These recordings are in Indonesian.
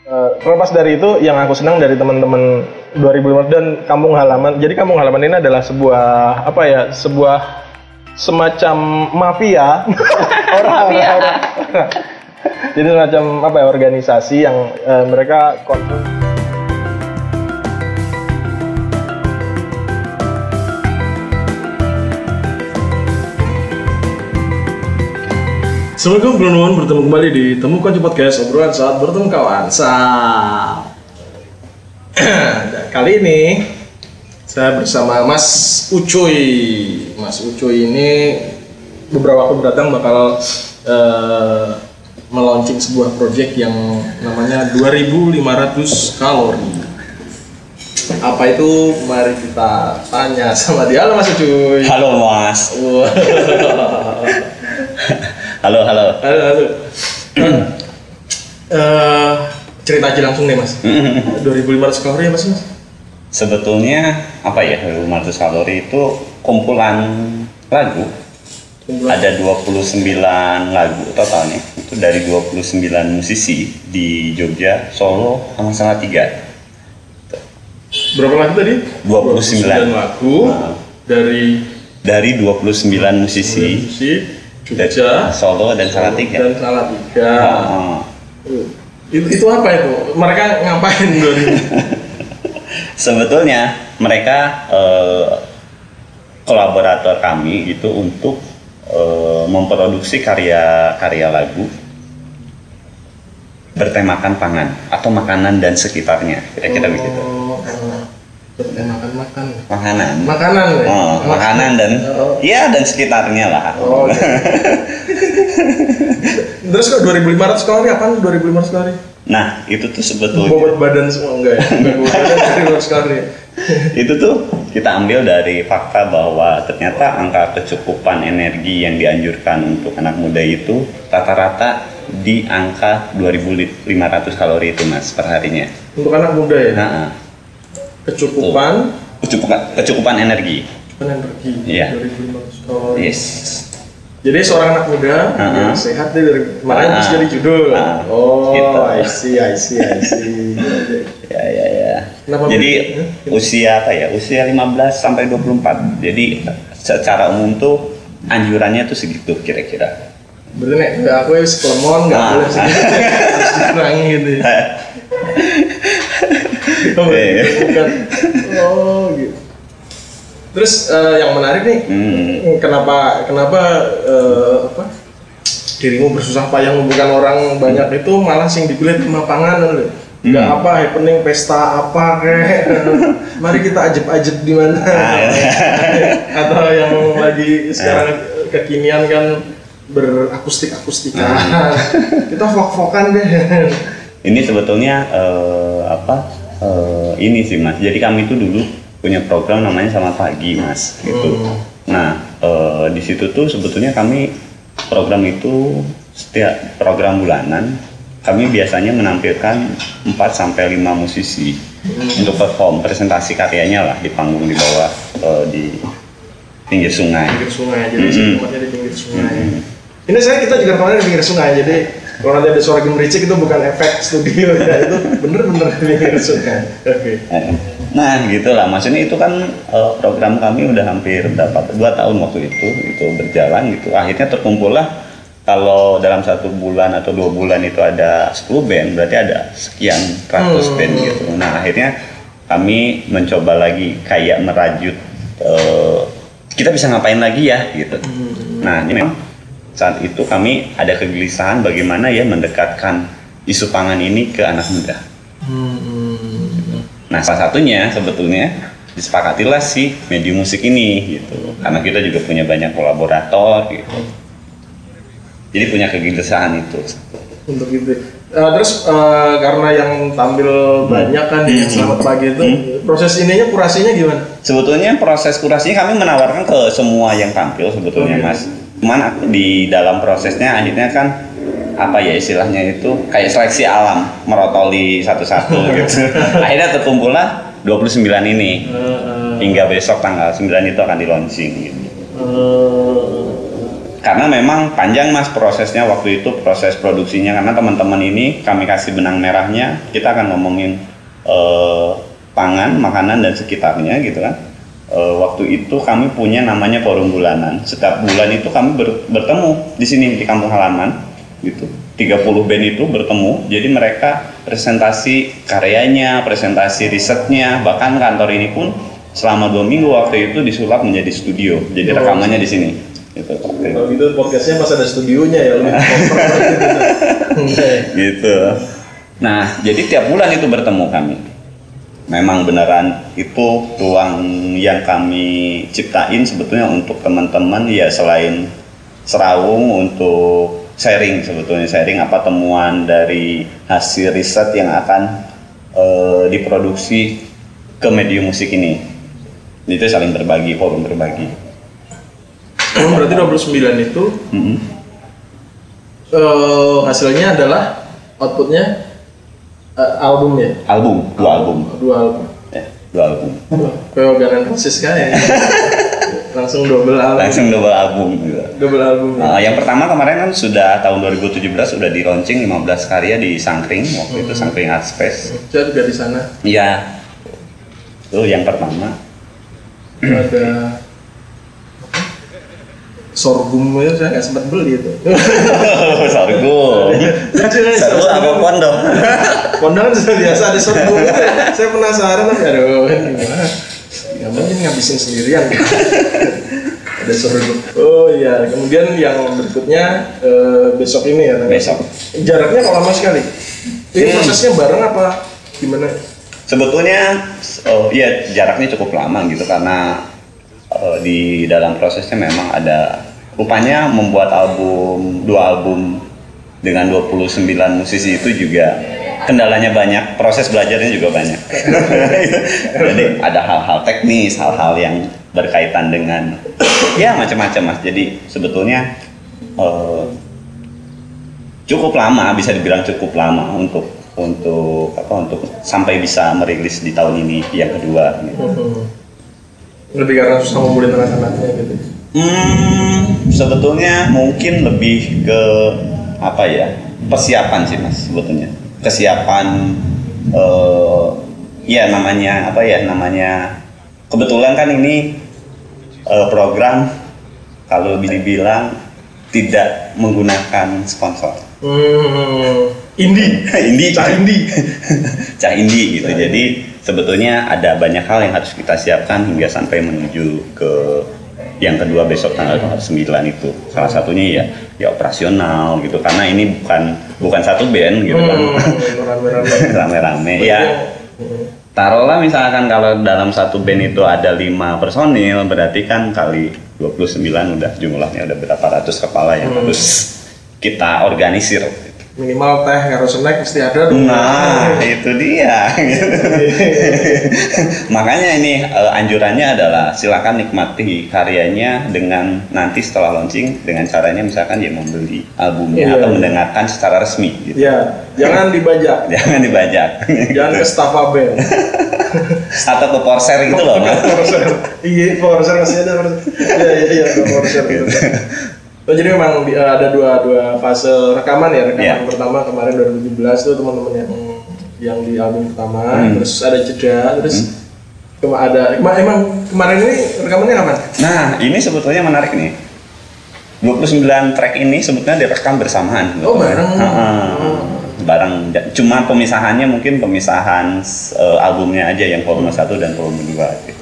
Eh, terlepas dari itu, yang aku senang dari teman-teman 2015 dan kampung halaman. Jadi kampung halaman ini adalah sebuah apa ya? Sebuah semacam mafia orang Mafia. orang. Jadi semacam apa ya? Organisasi yang eh, mereka concern Assalamualaikum teman-teman, bertemu kembali di Temukan di Podcast Obrolan saat bertemu kawan Sap. Dan Kali ini saya bersama Mas Ucuy Mas Ucuy ini beberapa waktu berdatang bakal eh, melaunching sebuah project yang namanya 2500 kalori apa itu? Mari kita tanya sama dia. Halo Mas Ucuy. Halo Mas. Halo halo. Halo, halo. Eh, cerita aja langsung deh mas. 2500 kalori ya mas mas? Sebetulnya apa ya 500 kalori itu kumpulan lagu. Kumpulan. Ada 29 lagu totalnya. Itu dari 29 musisi di Jogja, Solo, sama Salatiga. Berapa lagu tadi? 29. lagu Nah. dari Dari 29 musisi musisi Jogja Solo dan Salatiga. dan Salatiga. Ah, Itu, itu apa itu? Mereka ngapain dari? Sebetulnya mereka eh, kolaborator kami gitu untuk eh, memproduksi karya-karya lagu bertemakan pangan atau makanan dan sekitarnya kira-kira begitu. Oh, makan makan. Makanan. Makanan ya? Oh, makanan dan Oh. ya dan sekitarnya lah. Oh, oke. Terus kok 2500 kalori apaan 2500 kalori? Nah itu tuh sebetulnya Bobot badan semua enggak ya? Enggak bobot badan 2500 kalori. itu tuh kita ambil dari fakta bahwa ternyata angka kecukupan energi yang dianjurkan untuk anak muda itu rata-rata di angka 2.500 kalori itu mas perharinya. Untuk anak muda ya? Nah, Kecukupan kecukupan kecukupan energi. energi Iya. 2500 kalori. Yes. Jadi seorang anak muda Uh-uh. yang sehat dia dari kemarin Uh-uh. terus jadi judul. Uh-uh. Oh, Gitu. I see, I see, I see. Ya ya ya. Kenapa Jadi begitu? usia apa ya? Usia 15 sampai 24. Jadi secara umum tuh anjurannya tuh segitu kira-kira. Nek enggak aku ya sekelemon enggak Ah. boleh segitu. Harus dikurangi gitu. Oh, bukan. Oh, gitu. Terus eh, yang menarik nih, Hmm. kenapa kenapa eh, apa dirimu bersusah payah mengumpulkan orang banyak itu malah sing dipilih di lapangan loh. Enggak Hmm. apa happening pesta apa kayak mari kita ajeb-ajeb di mana Ah, atau yang lagi sekarang kekinian kan berakustik-akustikan Ah. kita vok-vokan deh Ini sebetulnya eh, apa? Eh, ini sih mas. Jadi kami itu dulu punya program namanya Selamat Pagi mas. Gitu. Hmm. Nah eh, di situ tuh sebetulnya kami program itu setiap program bulanan kami biasanya menampilkan 4 sampai 5 musisi untuk perform presentasi karyanya lah di panggung di bawah eh, di pinggir sungai. pinggir sungai jadi sih tempatnya di pinggir sungai ini saya kita juga rekamannya di pinggir sungai jadi kalau nanti ada suara gemericik itu bukan efek studio ya itu bener-bener sungai oke Eh, Nah, gitulah. Maksudnya itu kan eh, program kami udah hampir berapa? Dua tahun waktu itu, itu berjalan gitu. Akhirnya terkumpullah kalau dalam satu bulan atau dua bulan itu ada 10 band, berarti ada sekian ratus Hmm. band gitu. Nah, akhirnya kami mencoba lagi kayak merajut eh, kita bisa ngapain lagi ya gitu. Nah, ini memang saat itu kami ada kegelisahan bagaimana ya mendekatkan isu pangan ini ke anak muda. Nah, salah satunya sebetulnya disepakatilah si medium musik ini gitu. Karena kita juga punya banyak kolaborator gitu. Jadi punya kegelisahan itu. untuk itu Eh, terus eh, karena yang tampil banyak kan di selamat pagi itu proses ininya kurasinya gimana Sebetulnya proses kurasinya kami menawarkan ke semua yang tampil sebetulnya Oke. Mas. Cuman di dalam prosesnya akhirnya kan apa ya istilahnya itu kayak seleksi alam merotoli satu-satu gitu. akhirnya terkumpullah 29 ini. Hingga besok tanggal 9 itu akan di launching gitu. Karena memang panjang mas prosesnya waktu itu proses produksinya karena teman-teman ini kami kasih benang merahnya kita akan ngomongin eh, pangan makanan dan sekitarnya gitu kan Eh, waktu itu kami punya namanya forum bulanan setiap bulan itu kami ber- bertemu di sini di kampung halaman gitu 30 band itu bertemu jadi mereka presentasi karyanya presentasi risetnya bahkan kantor ini pun selama dua minggu waktu itu disulap menjadi studio jadi rekamannya di sini gitu. Kalau gitu podcastnya pas ada studionya ya lebih gitu. gitu. Nah, jadi tiap bulan itu bertemu kami. Memang beneran itu ruang yang kami ciptain sebetulnya untuk teman-teman ya selain serawung untuk sharing sebetulnya sharing apa temuan dari hasil riset yang akan eh, diproduksi ke medium musik ini. Itu saling berbagi, forum berbagi. Oh, berarti 29 itu Mm-mm. eh, hasilnya adalah outputnya eh, album ya? Album, dua album. Dua album. Ya, dua album. Kayak organan Rosis kayak langsung double album. Langsung double album gitu. double album. ya. Uh, yang pertama kemarin kan sudah tahun 2017 sudah di launching 15 karya di Sangkring waktu itu Sangkring Art Space. Saya juga di sana Iya. Itu yang pertama. ada sorghum itu saya nggak sempat beli itu. Sorghum. Sorghum apa pondok? Kondangan sudah biasa ada sorghum. saya penasaran tapi aduh gimana? Nggak mungkin ngabisin sendirian. ada sorghum. Oh iya, kemudian yang berikutnya eh, besok ini ya. Besok. Jaraknya kalau lama sekali. Ini Hmm. prosesnya bareng apa gimana? Sebetulnya oh, ya jaraknya cukup lama gitu karena eh, di dalam prosesnya memang ada rupanya membuat album dua album dengan 29 musisi itu juga kendalanya banyak, proses belajarnya juga banyak. Jadi ada hal-hal teknis, hal-hal yang berkaitan dengan ya macam-macam mas. Jadi sebetulnya eh, cukup lama, bisa dibilang cukup lama untuk untuk apa untuk sampai bisa merilis di tahun ini yang kedua. gitu. Hmm. Lebih karena susah ngumpulin anak-anaknya gitu. Hmm, sebetulnya mungkin lebih ke apa ya persiapan sih mas sebetulnya kesiapan eh ya namanya apa ya namanya kebetulan kan ini eh, program kalau dibilang tidak menggunakan sponsor Hmm. Indie. Indi Cah indie. cah indi gitu Cah jadi sebetulnya ada banyak hal yang harus kita siapkan hingga sampai menuju ke yang kedua besok tanggal 9 itu salah satunya ya ya operasional gitu karena ini bukan bukan satu band gitu kan Hmm, rame-rame. rame-rame ya taruhlah misalkan kalau dalam satu band itu ada lima personil berarti kan kali 29 udah jumlahnya udah berapa ratus kepala yang Hmm. harus kita organisir Minimal teh harus snack mesti ada dong. Nah, itu dia. Makanya ini eh, anjurannya adalah silakan nikmati karyanya dengan nanti setelah launching dengan caranya misalkan ya membeli albumnya Iya. atau mendengarkan secara resmi gitu. Ya, jangan dibajak. Jangan dibajak. Jangan ke Staffa Band. atau ke Porser gitu loh. Porser. Iya, Porser masih ada Porser. Iya, iya, iya, Porser. Gitu. Oh, jadi memang di- ada dua dua fase rekaman ya. Rekaman Iya. pertama kemarin 2017 itu teman-teman yang yang di album pertama, Hmm. terus ada jeda, terus cuma ada emang, emang kemarin ini rekamannya kapan? Nah, ini sebetulnya menarik nih. 29 track ini sebetulnya direkam bersamaan. Oh, bareng. Heeh. Oh. bareng. Cuma pemisahannya mungkin pemisahan eh, albumnya aja yang volume 1 dan volume 2 gitu.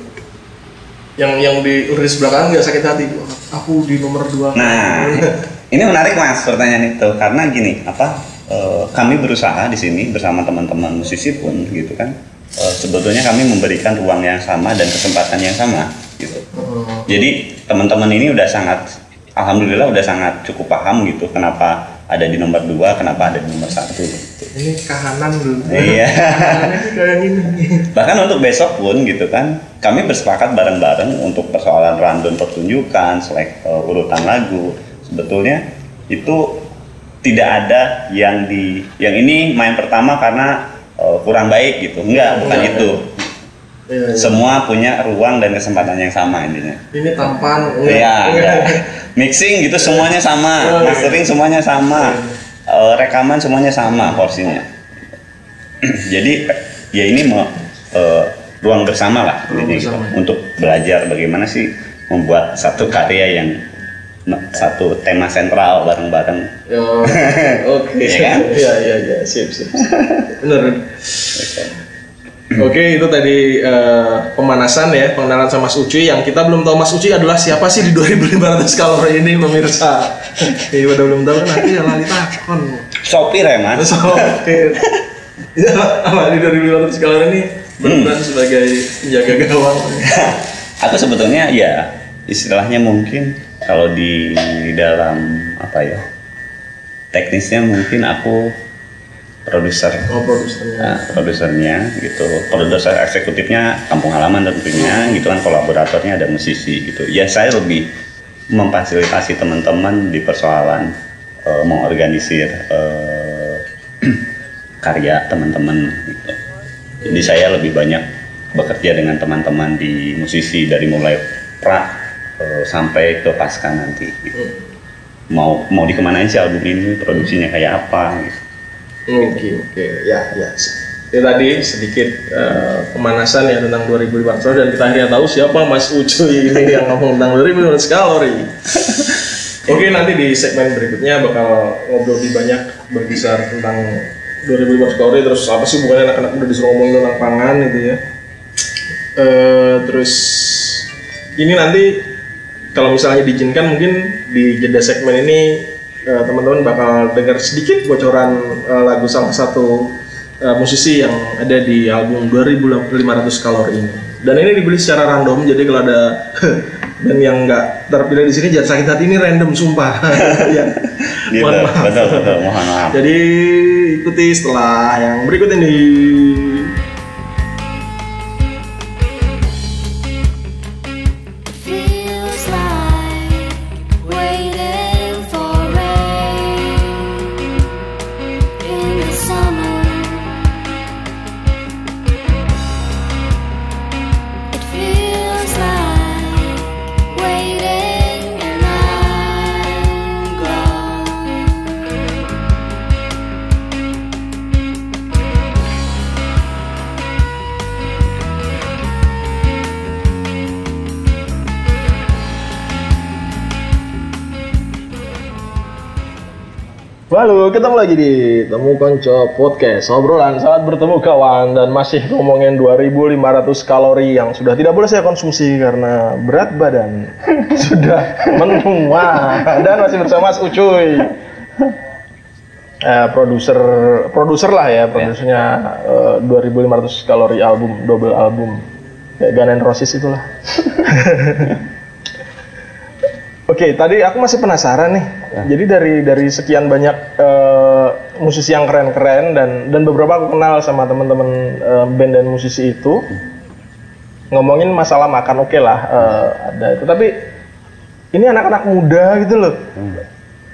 Yang yang di rilis belakang nggak sakit hati. Aku di nomor dua. Nah, ini menarik mas pertanyaan itu karena gini apa eh, kami berusaha di sini bersama teman-teman musisi pun gitu kan eh, sebetulnya kami memberikan ruang yang sama dan kesempatan yang sama gitu. Hmm. Jadi teman-teman ini udah sangat alhamdulillah udah sangat cukup paham gitu kenapa ada di nomor dua, kenapa ada di nomor satu. Ini kahanan dulu. Iya. Kayak gini. Bahkan untuk besok pun gitu kan, kami bersepakat bareng-bareng untuk persoalan random pertunjukan, selek uh, urutan lagu. Sebetulnya itu tidak ada yang di yang ini main pertama karena uh, kurang baik gitu. Enggak, bukan Enggak, itu. Iya, iya. Semua punya ruang dan kesempatan yang sama intinya. Ini tampan. Iya, iya. mixing gitu semuanya sama, iya. mastering semuanya sama, Eh, rekaman semuanya sama porsinya. Jadi ya ini mau eh, ruang bersama lah Ruang gitu. bersama. untuk belajar bagaimana sih membuat satu karya yang satu tema sentral bareng-bareng. Ya, Oke. Iya kan? Iya iya iya sip sip. Bener. Oke itu tadi eh, pemanasan ya pengenalan sama Mas Ucuy yang kita belum tahu Mas Ucuy adalah siapa sih di 2500 kalori ini pemirsa. Iya pada belum tahu kan nanti ya lali takon. Sopir ya mas? So, oke. Ya, apa di 2500 kalori ini berperan sebagai penjaga gawang. Atau sebetulnya ya istilahnya mungkin kalau di dalam apa ya teknisnya mungkin aku produser Oh produsernya. Nah, produsernya gitu produser eksekutifnya kampung halaman tentunya gitu kan kolaboratornya ada musisi gitu ya saya lebih memfasilitasi teman-teman di persoalan eh, mengorganisir eh, karya teman-teman gitu. jadi saya lebih banyak bekerja dengan teman-teman di musisi dari mulai pra eh, sampai ke pasca nanti gitu. mau mau dikemanain sih album ini produksinya kayak apa gitu. Oke oke ya ya. Itu tadi sedikit eh, pemanasan ya tentang 2500 dan kita akhirnya tahu siapa Mas Ucuy ini yang ngomong tentang 2500 kalori. Oke nanti di segmen berikutnya bakal ngobrol lebih banyak berkisar tentang 2500 kalori terus apa sih bukannya anak-anak udah disuruh ngomongin tentang pangan itu ya. Eh, terus ini nanti kalau misalnya diizinkan mungkin di jeda segmen ini eh, teman-teman bakal dengar sedikit bocoran eh, lagu salah satu eh, musisi yang ada di album 2500 kalori ini. Dan ini dibeli secara random, jadi kalau ada band yang nggak terpilih di sini jangan sakit hati ini random sumpah. ya. Gitu, Mohon maaf. betul betul mohon maaf Jadi ikuti setelah yang berikut ini. Lagi di Temu Konco Podcast. Obrolan saat bertemu kawan Dan masih ngomongin 2500 kalori yang sudah tidak boleh saya konsumsi Karena berat badan. Sudah menua Dan masih bersama Mas Ucuy. Eh, Produser produser lah ya Produsernya eh, 2500 kalori album Double album. Kayak Gun N' Roses itulah Oke, tadi aku masih penasaran nih. Jadi dari dari sekian banyak eh, musisi yang keren-keren dan dan beberapa aku kenal sama teman-teman eh, band dan musisi itu. Ngomongin masalah makan oke lah eh, ada itu. Tapi ini anak-anak muda gitu loh.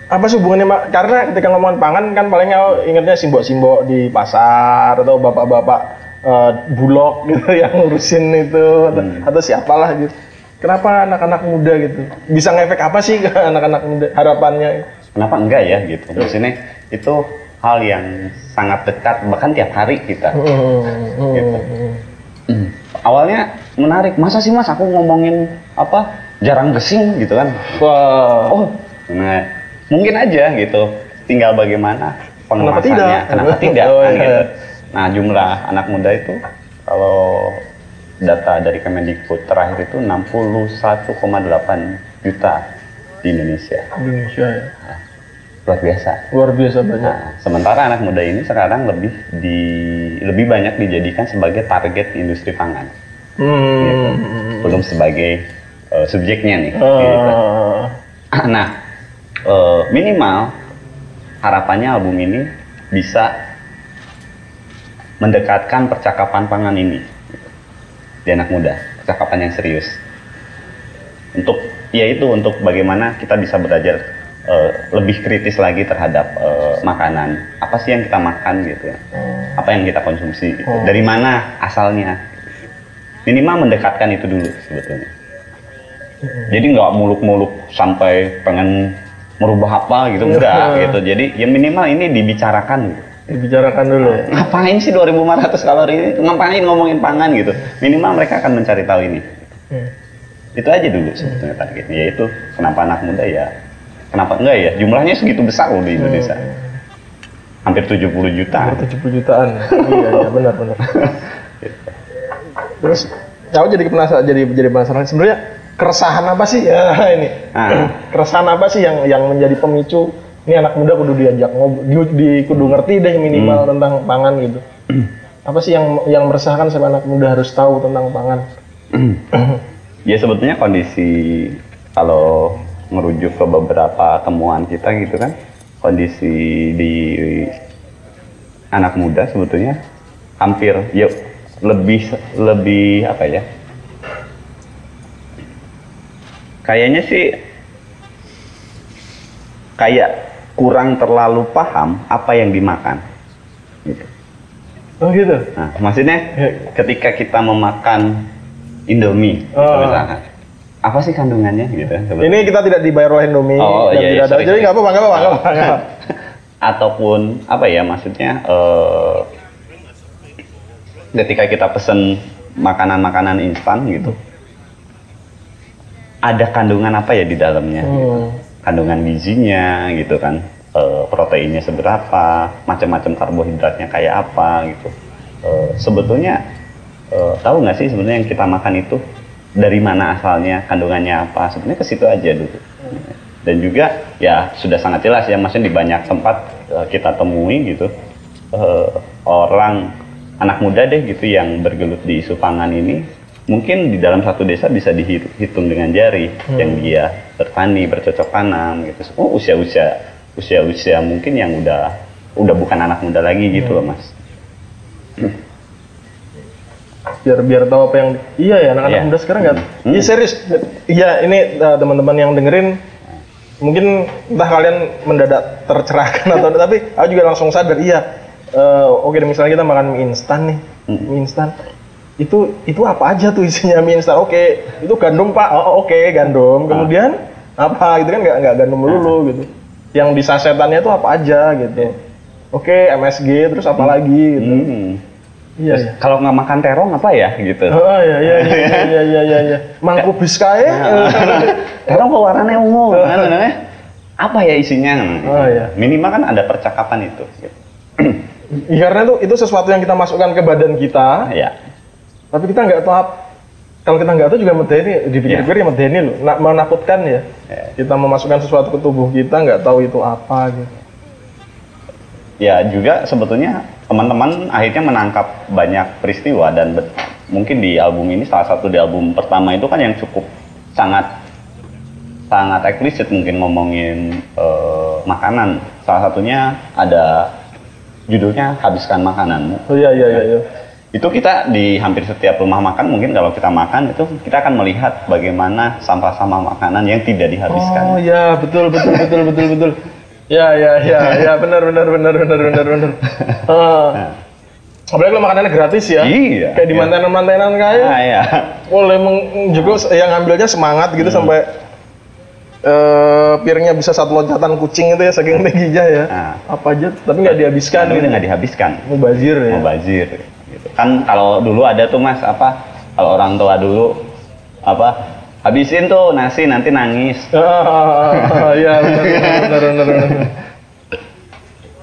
Apa sih hubungannya? Karena ketika ngomongin pangan kan paling aku ingetnya simbok-simbok di pasar atau bapak-bapak eh, bulog gitu yang ngurusin itu atau, atau siapalah gitu. Kenapa anak-anak muda gitu? Bisa ngefek apa sih ke anak-anak muda harapannya? kenapa enggak ya gitu? Maksudnya itu hal yang sangat dekat bahkan tiap hari kita. Hmm, gitu. Hmm. awalnya menarik. Masa sih mas aku ngomongin apa jarang gesing gitu kan? Wah, oh nah mungkin aja gitu. Tinggal bagaimana Kenapa pengemasannya tidak? kenapa tidak? Oh, kan iya. gitu. Nah jumlah anak muda itu kalau data dari Kemendikbud terakhir itu 61,8 juta di Indonesia Indonesia ya. luar biasa Luar biasa banyak. Nah, sementara anak muda ini sekarang lebih di lebih banyak dijadikan sebagai target industri pangan, gitu. Hmm. belum sebagai eh, subjeknya nih. Gitu. Nah, eh, minimal harapannya album ini bisa mendekatkan percakapan pangan ini di anak muda, percakapan yang serius. Untuk ya itu untuk bagaimana kita bisa belajar eh, lebih kritis lagi terhadap eh, makanan. Apa sih yang kita makan gitu ya? Apa yang kita konsumsi gitu. Oh. Dari mana asalnya? minimal mendekatkan itu dulu sebetulnya. Jadi nggak muluk-muluk sampai pengen merubah apa gitu enggak gitu. Jadi ya minimal ini dibicarakan gitu. Dibicarakan dulu. Ngapain sih 2500 kalori ini? Ngapain ngomongin pangan gitu? Minimal mereka akan mencari tahu ini. Hmm. Itu aja dulu sebetulnya targetnya. Yaitu kenapa anak muda ya? Kenapa enggak ya? Jumlahnya segitu besar loh di Indonesia. Hampir 70 juta. Hampir 70 jutaan. iya, iya, benar, benar. Terus aku jadi penasaran jadi jadi penasaran sebenarnya keresahan apa sih ya ini? Ah. keresahan apa sih yang yang menjadi pemicu ini anak muda kudu diajak ngobrol, di, di- kudu ngerti deh minimal tentang pangan gitu. apa sih yang yang meresahkan sampai anak muda harus tahu tentang pangan? Ya sebetulnya kondisi kalau merujuk ke beberapa temuan kita gitu kan, kondisi di anak muda sebetulnya hampir ya lebih lebih apa ya? Kayaknya sih kayak kurang terlalu paham apa yang dimakan. Gitu. Oh gitu. Nah, maksudnya Ya. ketika kita memakan Indomie, gitu Oh. misalkan, apa sih kandungannya gitu? Ini kita tidak dibayar oleh Indomie Oh, dan iya, iya, tidak ada. sorry, Jadi nggak apa-apa, nggak apa-apa. Ataupun apa ya maksudnya? eh, ketika kita pesen makanan-makanan instan gitu, ada kandungan apa ya di dalamnya? Hmm. Kandungan gizinya gitu kan, eh, proteinnya seberapa, macam-macam karbohidratnya kayak apa gitu. Eh, sebetulnya eh, tahu nggak sih sebenarnya yang kita makan itu dari mana asalnya, kandungannya apa? Sebenarnya ke situ aja dulu. Dan juga ya sudah sangat jelas ya, maksudnya di banyak tempat eh, kita temui gitu eh, orang anak muda deh gitu yang bergelut di isu pangan ini mungkin di dalam satu desa bisa dihitung dengan jari. Yang dia bertani bercocok tanam gitu. Oh usia usia usia usia mungkin yang udah udah bukan anak muda lagi gitu loh mas. Biar biar tahu apa yang iya ya anak-anak Iya. muda sekarang nggak? Hmm. iya serius. Iya ini uh, teman-teman yang dengerin mungkin entah kalian mendadak tercerahkan atau tapi aku juga langsung sadar iya. Uh, oke misalnya kita makan mie instan nih. Hmm. mie instan itu itu apa aja tuh isinya? Mie instan oke. Itu gandum pak. Oh oke gandum. Kemudian apa gitu kan? Nggak nggak gandum melulu gitu. Yang di sasetannya itu apa aja gitu. Oke. MSG terus apa lagi gitu. Hmm. iya iya. kalau nggak makan terong apa ya? Gitu. Oh iya iya iya iya iya iya iya. Mangku biskae. terong kok warnanya ungu kan namanya apa ya isinya? Oh, iya. minimal kan ada percakapan itu. Gitu. Iya, karena itu itu sesuatu yang kita masukkan ke badan kita, ya tapi kita nggak tahu kalau kita nggak tahu juga medeni dipikir-pikir ya medeni loh, Na- menakutkan ya. Ya. Kita memasukkan sesuatu ke tubuh kita nggak tahu itu apa gitu. ya juga sebetulnya teman-teman akhirnya menangkap banyak peristiwa dan mungkin di album ini salah satu di album pertama itu kan yang cukup sangat sangat eksplisit mungkin ngomongin eh, makanan salah satunya ada judulnya habiskan makananmu Oh iya iya iya. iya. Itu kita di hampir setiap rumah makan mungkin kalau kita makan itu kita akan melihat bagaimana sampah-sampah makanan yang tidak dihabiskan Oh iya betul betul betul betul betul. Ya ya ya ya benar benar benar benar benar benar. Ah. Apalagi kalau makanannya gratis ya. Iya, Kayak di iya. mantenan-mantenan kaya. Ah, ya. boleh juga yang ngambilnya semangat gitu Hmm. sampai eh piringnya bisa satu loncatan kucing itu ya saking tingginya ya Nah. apa aja tapi nggak dihabiskan Tapi gitu nggak dihabiskan mubazir ya mubazir gitu. Kan kalau dulu ada tuh mas apa kalau orang tua dulu apa habisin tuh nasi nanti nangis Ah, iya benar benar.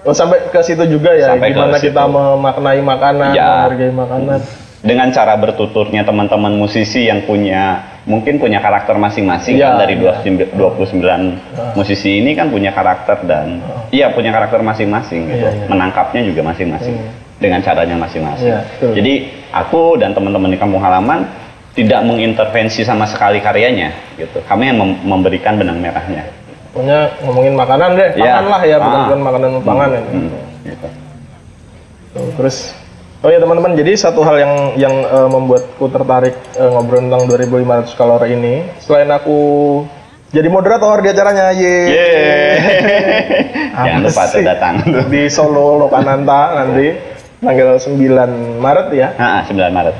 Oh sampai ke situ juga ya, Sampai gimana kita memaknai makanan, Ya. menghargai makanan. dengan cara bertuturnya teman-teman musisi yang punya mungkin punya karakter masing-masing Iya, kan dari iya. 29 29 musisi ini kan punya karakter dan iya punya karakter masing-masing gitu. Iya. menangkapnya juga masing-masing Hmm. Dengan caranya masing-masing. Iya, betul. Jadi aku dan teman-teman di kampung halaman tidak mengintervensi sama sekali karyanya gitu. Kami yang mem- memberikan benang merahnya. Pokoknya ngomongin makanan deh, Iya. pangan lah ya, bukan Ah. bukan makanan pangan ya. Hmm, gitu. Tuh, Terus Oh ya teman-teman, jadi satu hal yang yang eh, membuatku tertarik eh, ngobrol tentang 2500 kalori ini, selain aku jadi moderator di acaranya, ye. Apa Jangan lupa datang. di Solo Lokananta nanti tanggal 9 Maret ya. Ah, 9 Maret.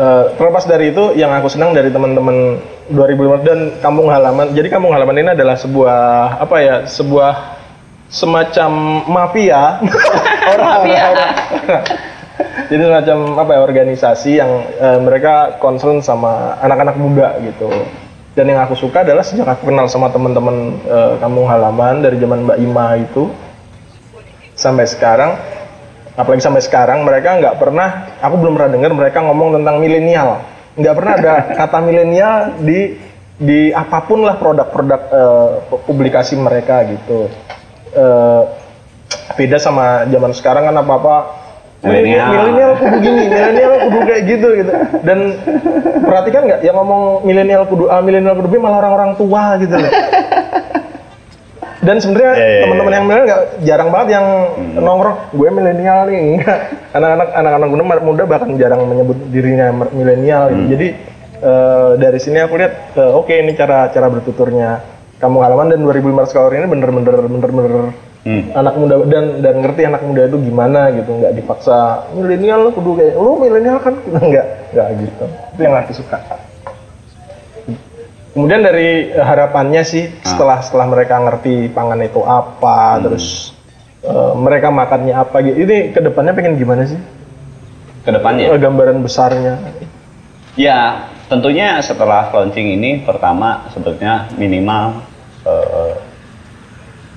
Eh, terlepas dari itu, yang aku senang dari teman-teman 2015 dan kampung halaman. Jadi kampung halaman ini adalah sebuah apa ya? Sebuah semacam mafia orang orang. Jadi semacam apa ya organisasi yang eh, mereka concern sama anak-anak muda gitu. Dan yang aku suka adalah sejak aku kenal sama teman-teman eh, kampung halaman dari zaman Mbak Ima itu sampai sekarang apalagi sampai sekarang mereka nggak pernah aku belum pernah dengar mereka ngomong tentang milenial. Nggak pernah ada kata milenial di di apa pun lah produk-produk eh, publikasi mereka gitu. Eh, beda sama zaman sekarang kan apa apa Milenial. milenial kudu gini milenial kudu kayak gitu gitu. Dan perhatikan nggak yang ngomong milenial kudu A milenial kudu B malah orang-orang tua gitu loh dan sebenarnya Ya, ya, ya, teman-teman ya. yang milenial nggak jarang banget yang nongkrong gue milenial nih. Anak-anak anak-anak muda muda bahkan jarang menyebut dirinya milenial. Gitu. jadi eh, dari sini aku lihat eh, oke ini cara cara bertuturnya kamu halaman dan 2500 kalori ini bener-bener bener-bener Hmm. anak muda dan dan ngerti anak muda itu gimana gitu. Nggak dipaksa milenial lu kudu kayak lu milenial kan? Nggak nggak gitu. Itu yang aku suka kemudian dari eh, harapannya sih setelah setelah mereka ngerti pangan itu apa terus eh, mereka makannya apa gitu. Ini ke depannya pengen gimana sih? Ke depannya. Eh, gambaran besarnya. Ya, tentunya setelah launching ini pertama sebetulnya minimal eh,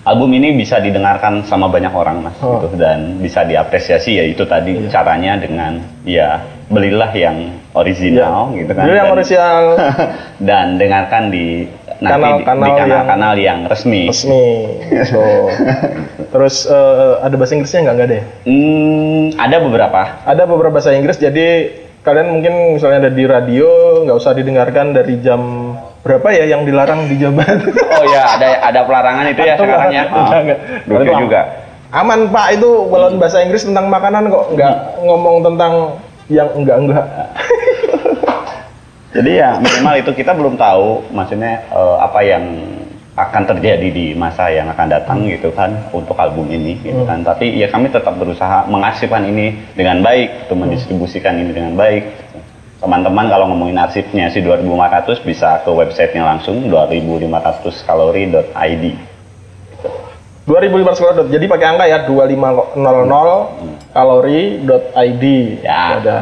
album ini bisa didengarkan sama banyak orang mas Oh. gitu. Dan bisa diapresiasi ya itu tadi caranya dengan ya belilah yang original gitu kan. Jadi yang dan, original. Dan dengarkan di nanti di- Kanal-kanal yang- kanal-kanal yang, resmi. resmi. So terus eh, ada bahasa Inggrisnya nggak? Nggak deh? Hmm, ada beberapa. ada beberapa bahasa Inggris. Jadi kalian mungkin misalnya ada di radio nggak usah didengarkan dari jam berapa ya yang dilarang di Jabat Oh ya, ada ada pelarangan itu ya sekarang ya. Enggak, enggak. Dulu Itu juga. aman pak itu. Balon bahasa Inggris tentang makanan kok nggak ngomong tentang yang enggak enggak Jadi ya minimal itu kita belum tahu maksudnya eh, apa yang akan terjadi di masa yang akan datang gitu kan untuk album ini gitu kan. Tapi ya kami tetap berusaha mengarsipkan ini dengan baik, untuk mendistribusikan ini dengan baik. Teman-teman kalau ngomongin arsipnya si 2500 bisa ke websitenya langsung 2500kalori.id. 2500 kalori jadi pakai angka ya 2500 kalori.id Ya. ada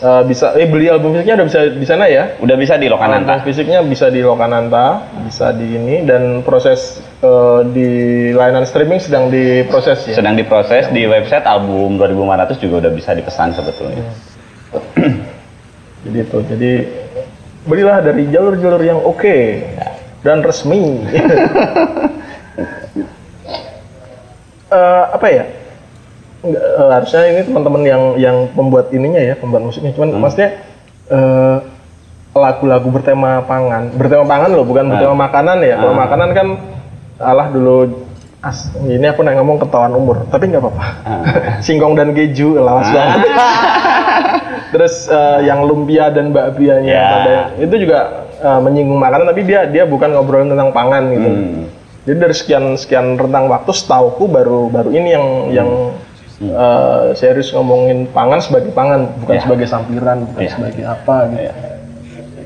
Eh, bisa eh beli album fisiknya udah bisa di sana ya Udah bisa di Album Lokananta. fisiknya bisa di Lokananta, bisa di ini dan proses eh, di layanan streaming sedang diproses ya. Sedang diproses di website album 2500 juga udah bisa dipesan sebetulnya. Jadi itu, jadi belilah dari jalur-jalur yang oke dan resmi. Eh, apa ya? Nggak, eh, harusnya ini teman-teman yang yang pembuat ininya ya, pembuat musiknya. Cuman maksudnya eh, lagu-lagu bertema pangan, bertema pangan loh, bukan bertema makanan ya. Kalau makanan kan alah dulu As, ini aku nanya ngomong ketahuan umur, tapi nggak apa-apa. Singkong dan keju, lawas banget. Terus eh, yang lumpia dan bakpianya Ya. pada itu juga eh, menyinggung makanan, tapi dia dia bukan ngobrolin tentang pangan gitu. Hmm. Jadi dari sekian sekian rentang waktu, setauku baru baru ini yang yang eh, serius ngomongin pangan sebagai pangan, bukan Ya. sebagai sampiran, bukan Ya. sebagai apa gitu.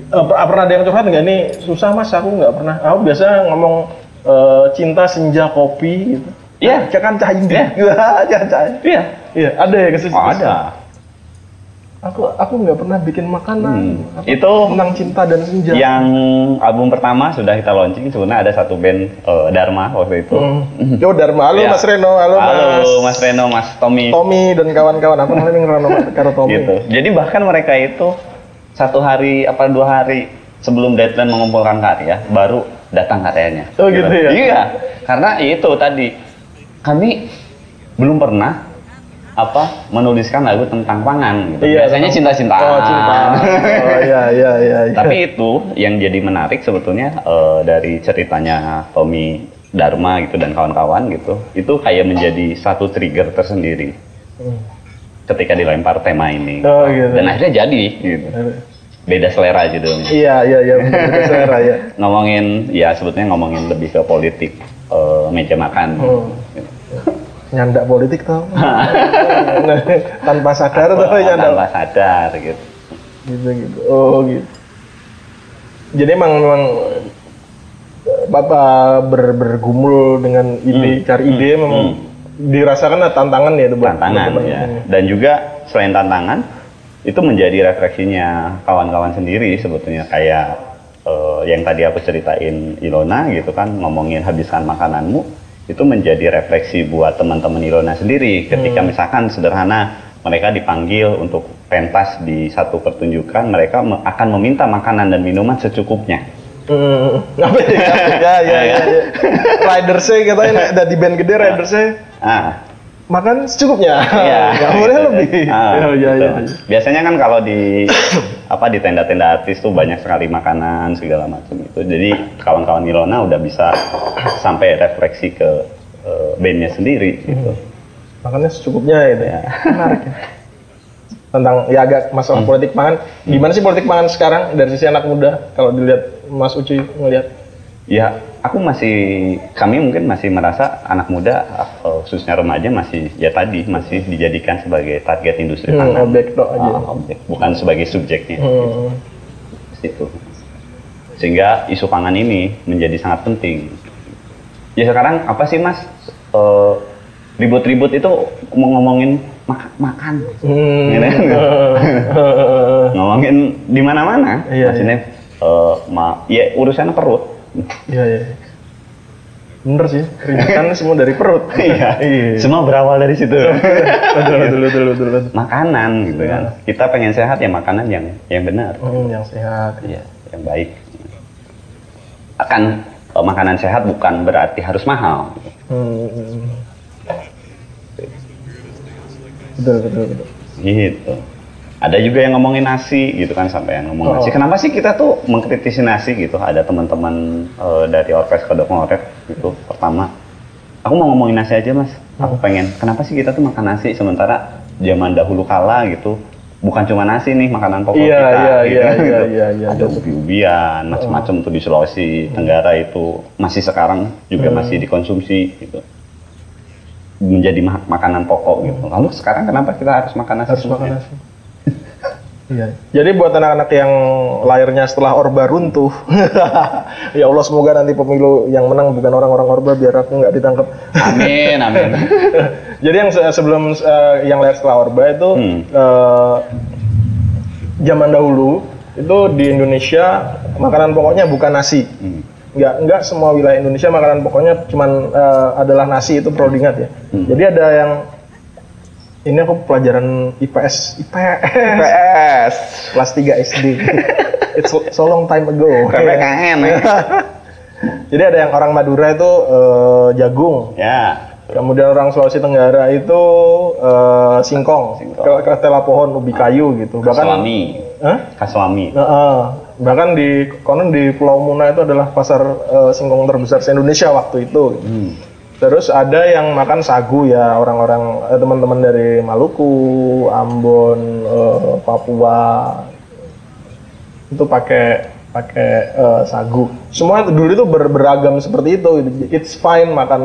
Eh, per- pernah ada yang curhat nggak ini susah mas aku nggak pernah aku biasa ngomong eh, cinta senja kopi gitu Iya. ya kan cah ini ya cah Iya. iya ada ya kesus Oh, ada. Aku aku nggak pernah bikin makanan Hmm. Aku Itu tentang cinta dan senja yang album pertama sudah kita launching sebenarnya ada satu band eh, Dharma waktu itu. Hmm. Yo Dharma, halo Ya. Mas Reno, halo, Halo Mas Reno, Mas Tommy. Tommy dan kawan-kawan. Aku namanya Reno karo Tommy. gitu. Jadi bahkan mereka itu satu hari apa dua hari sebelum deadline mengumpulkan karya baru datang karyanya. Oh, gitu ya? Iya, karena itu tadi kami belum pernah apa menuliskan lagu tentang pangan gitu. Iya, Biasanya cinta-cintaan. Oh, cinta. Oh iya iya iya. iya. Tapi itu yang jadi menarik sebetulnya eh, dari ceritanya Tommy Dharma gitu dan kawan-kawan gitu, itu kayak menjadi satu trigger tersendiri Hmm. ketika dilempar tema ini. Oh, gitu. Dan akhirnya jadi gitu. Beda selera judulnya. Iya iya iya bener, selera ya. Ngomongin ya sebetulnya ngomongin lebih ke politik eh, meja makan. Hmm. Nyandak politik tau. Tanpa sadar tuh nyandak. tanpa sadar gitu. gitu gitu oh gitu jadi emang memang bapak ber, bergumul dengan ide Hmm. cari ide memang dirasakan ada tantangan ya itu buat tantangan teman-teman ya ini. dan juga selain tantangan itu menjadi refleksinya kawan-kawan sendiri sebetulnya kayak eh, yang tadi aku ceritain Ilona gitu kan ngomongin habiskan makananmu itu menjadi refleksi buat teman-teman Ilona sendiri ketika misalkan sederhana mereka dipanggil untuk pentas di satu pertunjukan mereka me- akan meminta makanan dan minuman secukupnya Hmm, apa ya? ya, ya, ya, ya. Ridersnya katanya ada di band gede ridersnya ah makan secukupnya. Iya. Nggak boleh lebih. Ah, Ya, ya, ya. Biasanya kan kalau di apa di tenda-tenda artis tuh banyak sekali makanan segala macam itu. Jadi kawan-kawan Ilona udah bisa sampai refleksi ke eh, bandnya sendiri gitu. Makannya secukupnya gitu ya. Menarik ya. Tentang ya agak masalah Hmm. politik pangan. Gimana sih politik pangan sekarang dari sisi anak muda kalau dilihat Mas Uci ngelihat? Ya, aku masih kami mungkin masih merasa anak muda eh, khususnya remaja masih ya tadi masih dijadikan sebagai target industri Hmm, pangan. objek tok aja. Ah, objek, bukan sebagai subjeknya. Hmm. itu sehingga isu pangan ini menjadi sangat penting ya sekarang apa sih mas Eh, ribut-ribut itu mau ngomongin mak- makan Hmm. Gitu kan? ngomongin di mana-mana Iya, maksudnya eh, ma ya urusannya perut Iya, iya. Bener sih, ributan semua dari perut. iya Iya. semua berawal dari situ betul, betul, betul, betul, betul. makanan gitu kan kita pengen sehat ya makanan yang yang benar Hmm, yang sehat. Iya, yang baik. Akan eh, makanan sehat bukan berarti harus mahal. Hmm. hmm. Betul, betul, betul. Gitu. Ada juga yang ngomongin nasi gitu kan sampai yang ngomong nasi. Oh. Kenapa sih kita tuh mengkritisi nasi gitu? Ada teman-teman eh, dari Orkes Kodok Ngoret gitu. Pertama, aku mau ngomongin nasi aja mas. Aku pengen. Kenapa sih kita tuh makan nasi sementara zaman dahulu kala gitu bukan cuma nasi nih makanan pokok Iya, kita iya, gitu iya, kan, iya, gitu. iya, iya, ada betul. ubi-ubian macam-macam tuh di Sulawesi Tenggara itu masih sekarang juga Hmm. masih dikonsumsi gitu menjadi ma- makanan pokok gitu lalu sekarang kenapa kita harus makan nasi Harus makan nasi. Iya. Jadi buat anak-anak yang lahirnya setelah Orba runtuh, ya Allah semoga nanti pemilu yang menang bukan orang-orang Orba biar aku nggak ditangkap. amin amin Jadi yang se- sebelum eh, yang lahir setelah Orba itu Hmm. eh, zaman dahulu itu di Indonesia makanan pokoknya bukan nasi. Hmm. Nggak nggak semua wilayah Indonesia makanan pokoknya cuman eh, adalah nasi itu perlu diingat ya. Hmm. Jadi ada yang ini aku pelajaran IPS IPS PS kelas 3 SD. It's so long time ago. PPKN ya Jadi ada yang orang Madura itu eh, jagung, ya kemudian orang Sulawesi Tenggara itu eh, singkong, Singkong. Ke- ketela pohon, ubi kayu gitu. Bahkan Kaswami Hah? Kaswami Nah, eh, bahkan di konon di Pulau Muna itu adalah pasar eh, singkong terbesar se Indonesia waktu itu. Hmm. Terus ada yang makan sagu ya orang-orang eh, teman-teman dari Maluku, Ambon, eh, Papua itu pakai pakai eh, sagu. Semua dulu itu ber- beragam seperti itu. It's fine makan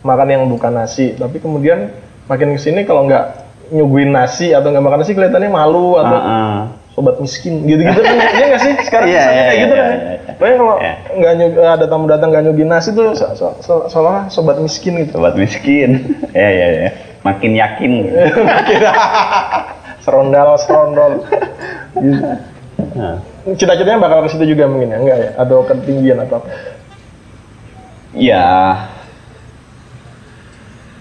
makan yang bukan nasi. Tapi kemudian makin ke sini kalau nggak nyuguhin nasi atau nggak makan nasi kelihatannya malu atau Ah, ah. Sobat miskin gitu-gitu. Kan iya nggak sih? Sekarang Iya, kesannya iya, kayak gitu iya, kan. iya, iya. Pokoknya kalau Iya. nggak nyug- ada tamu datang nggak nyuguhin nasi tuh so, so, so- seolah sobat miskin gitu. Sobat miskin. Ya ya ya makin yakin. Serondal serondol. Gitu. Nah. cita-citanya bakal ke situ juga mungkin ya? Enggak ya? Atau ketinggian atau apa? Ya,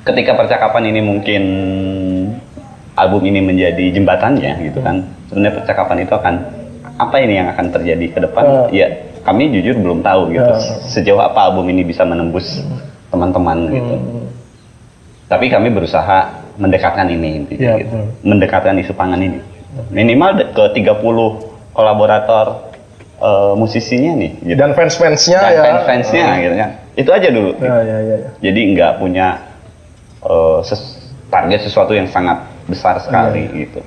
ketika percakapan ini mungkin album ini menjadi jembatannya gitu kan, sebenarnya percakapan itu akan apa ini yang akan terjadi ke depan? Eh. Ya, kami jujur belum tahu gitu. Eh. Sejauh apa album ini bisa menembus teman-teman gitu. Hmm. Tapi kami berusaha mendekatkan ini intinya Iya, gitu. betul. Mendekatkan isu pangan ini. Minimal ke 30 kolaborator eh, musisinya nih gitu. dan fans-fansnya Dan ya fans-fansnya gitu kan. Itu aja dulu. ya ya ya, ya. Jadi nggak punya eh, ses- target sesuatu yang sangat besar sekali Iya. gitu.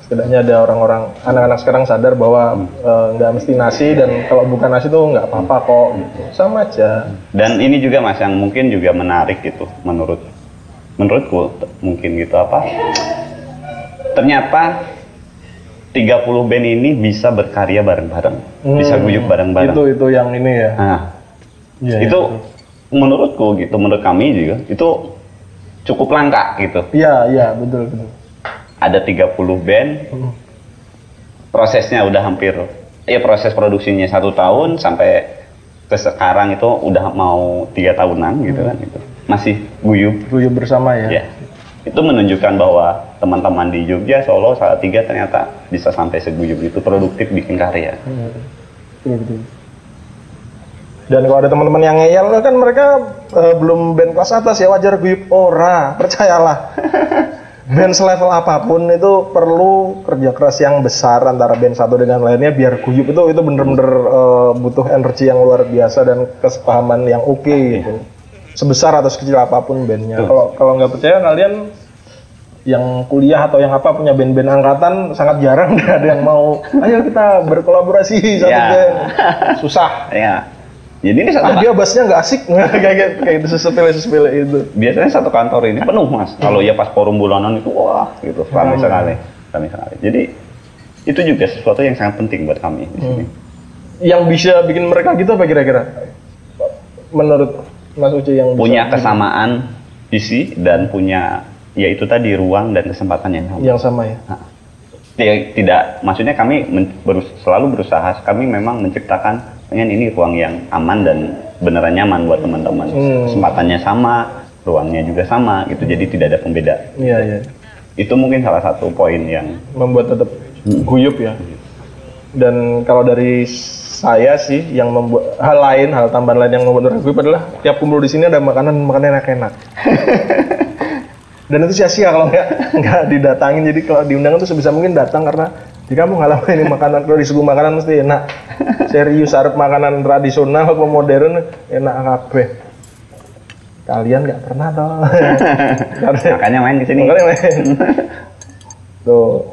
setidaknya ada orang-orang anak-anak sekarang sadar bahwa eh, nggak mesti nasi dan kalau bukan nasi tuh nggak apa-apa kok gitu. sama aja Dan ini juga mas yang mungkin juga menarik gitu menurut menurutku mungkin gitu apa? Ternyata 30 band ini bisa berkarya bareng-bareng, bisa Hmm, guyup bareng-bareng. Itu itu yang ini ya. Nah, Iya, itu menurutku gitu, menurut kami juga itu cukup langka gitu. Iya, iya, betul betul. Ada 30 band, Hmm. prosesnya udah hampir, ya proses produksinya satu tahun sampai ke sekarang itu udah mau tiga tahunan gitu kan, itu masih guyup Guyup bersama ya. Ya, itu menunjukkan bahwa teman-teman di Jogja, Solo, Salatiga ternyata bisa sampai seguyup itu produktif bikin karya. Hmm. Betul, betul. Dan kalau ada teman-teman yang ngeyel kan mereka eh, belum band kelas atas ya wajar guyup ora, percayalah. band selevel apa pun itu perlu kerja keras yang besar antara band satu dengan lainnya biar guyup itu itu bener-bener eh, butuh energi yang luar biasa dan kesepahaman yang oke gitu. Sebesar atau sekecil apa pun bandnya. Kalau kalau nggak percaya kalian yang kuliah atau yang apa punya band-band angkatan sangat jarang ada yang mau ayo kita berkolaborasi satu Ya. band susah Ya, jadi ini satu ah dia bassnya nggak asik. Kayak kayak itu sepele sepele itu. Biasanya satu kantor ini penuh mas. Kalau ya pas forum bulanan itu wah gitu. Ramai Hmm. sekali, ramai sekali. Jadi itu juga sesuatu yang sangat penting buat kami di sini. yang bisa bikin mereka gitu apa kira-kira? Menurut Mas Uci yang Punya kesamaan visi dan punya ya itu tadi ruang dan kesempatan yang sama. yang sama ya? Ya, tidak, maksudnya kami men- berus- selalu berusaha, kami memang menciptakan pengen ini ruang yang aman dan beneran nyaman buat teman-teman. Hmm. Kesempatannya sama, ruangnya juga sama, gitu. Jadi tidak ada pembeda. iya iya Itu mungkin salah satu poin yang membuat tetap guyup ya. Dan kalau dari saya sih yang membuat hal lain, hal tambahan lain yang membuat orang guyup adalah tiap kumpul di sini ada makanan makanan enak-enak. Dan itu sia-sia kalau nggak nggak didatangin. Jadi kalau diundang itu sebisa mungkin datang karena di kamu ngalamin ini makanan kalau disuguh makanan mesti enak. Serius harap makanan tradisional atau modern enak kabeh. Kalian nggak pernah toh. Makanya main di sini. Makanya main. Tuh.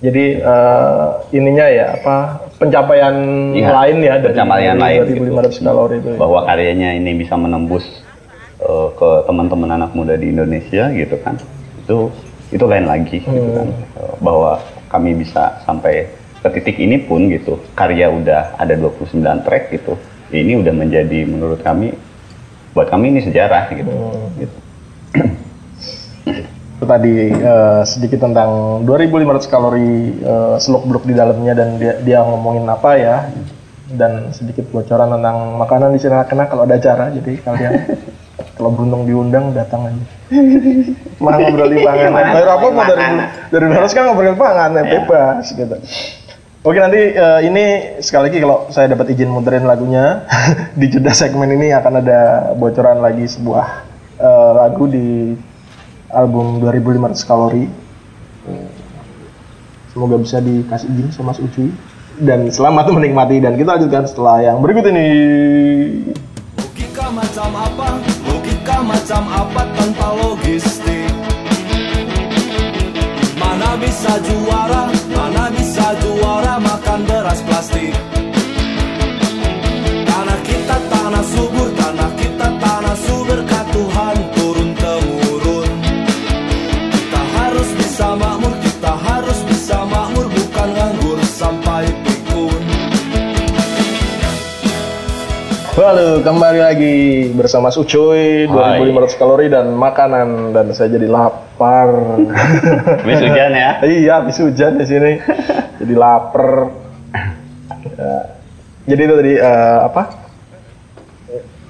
Jadi eh, ininya ya apa pencapaian Iya, lain ya dari pencapaian lain gitu. 2500 kalori itu. ya. Bahwa karyanya ini bisa menembus eh, ke teman-teman anak muda di Indonesia gitu kan. Itu itu lain lagi gitu kan. Eh, bahwa kami bisa sampai ke titik ini pun gitu. Karya udah ada 29 track gitu. Ini udah menjadi menurut kami buat kami ini sejarah gitu. gitu. Itu tadi eh, sedikit tentang 2500 kalori eh, seluk beluk di dalamnya dan dia, dia ngomongin apa ya dan sedikit bocoran tentang makanan di sini kena kalau ada acara jadi kalian kalau beruntung diundang datang aja. Mah ngobrolin panganan. Ayo apa mau dari dari harus kan ngobrolin panganan bebas gitu. Oke nanti eh, ini sekali lagi kalau saya dapat izin muterin lagunya di jeda segmen ini akan ada bocoran lagi sebuah eh, lagu di album 2500 kalori. Semoga bisa dikasih izin sama Mas Ucuy dan selamat menikmati dan kita lanjutkan setelah yang berikut ini. Macam apa tanpa logistik? Mana bisa juara? Mana bisa juara makan beras plastik? Halo, kembali lagi bersama Mas Ucuy, 2500 kalori dan makanan dan saya jadi lapar. Habis hujan ya. iya, habis hujan di sini. jadi lapar. Ya. Jadi itu tadi eh, apa?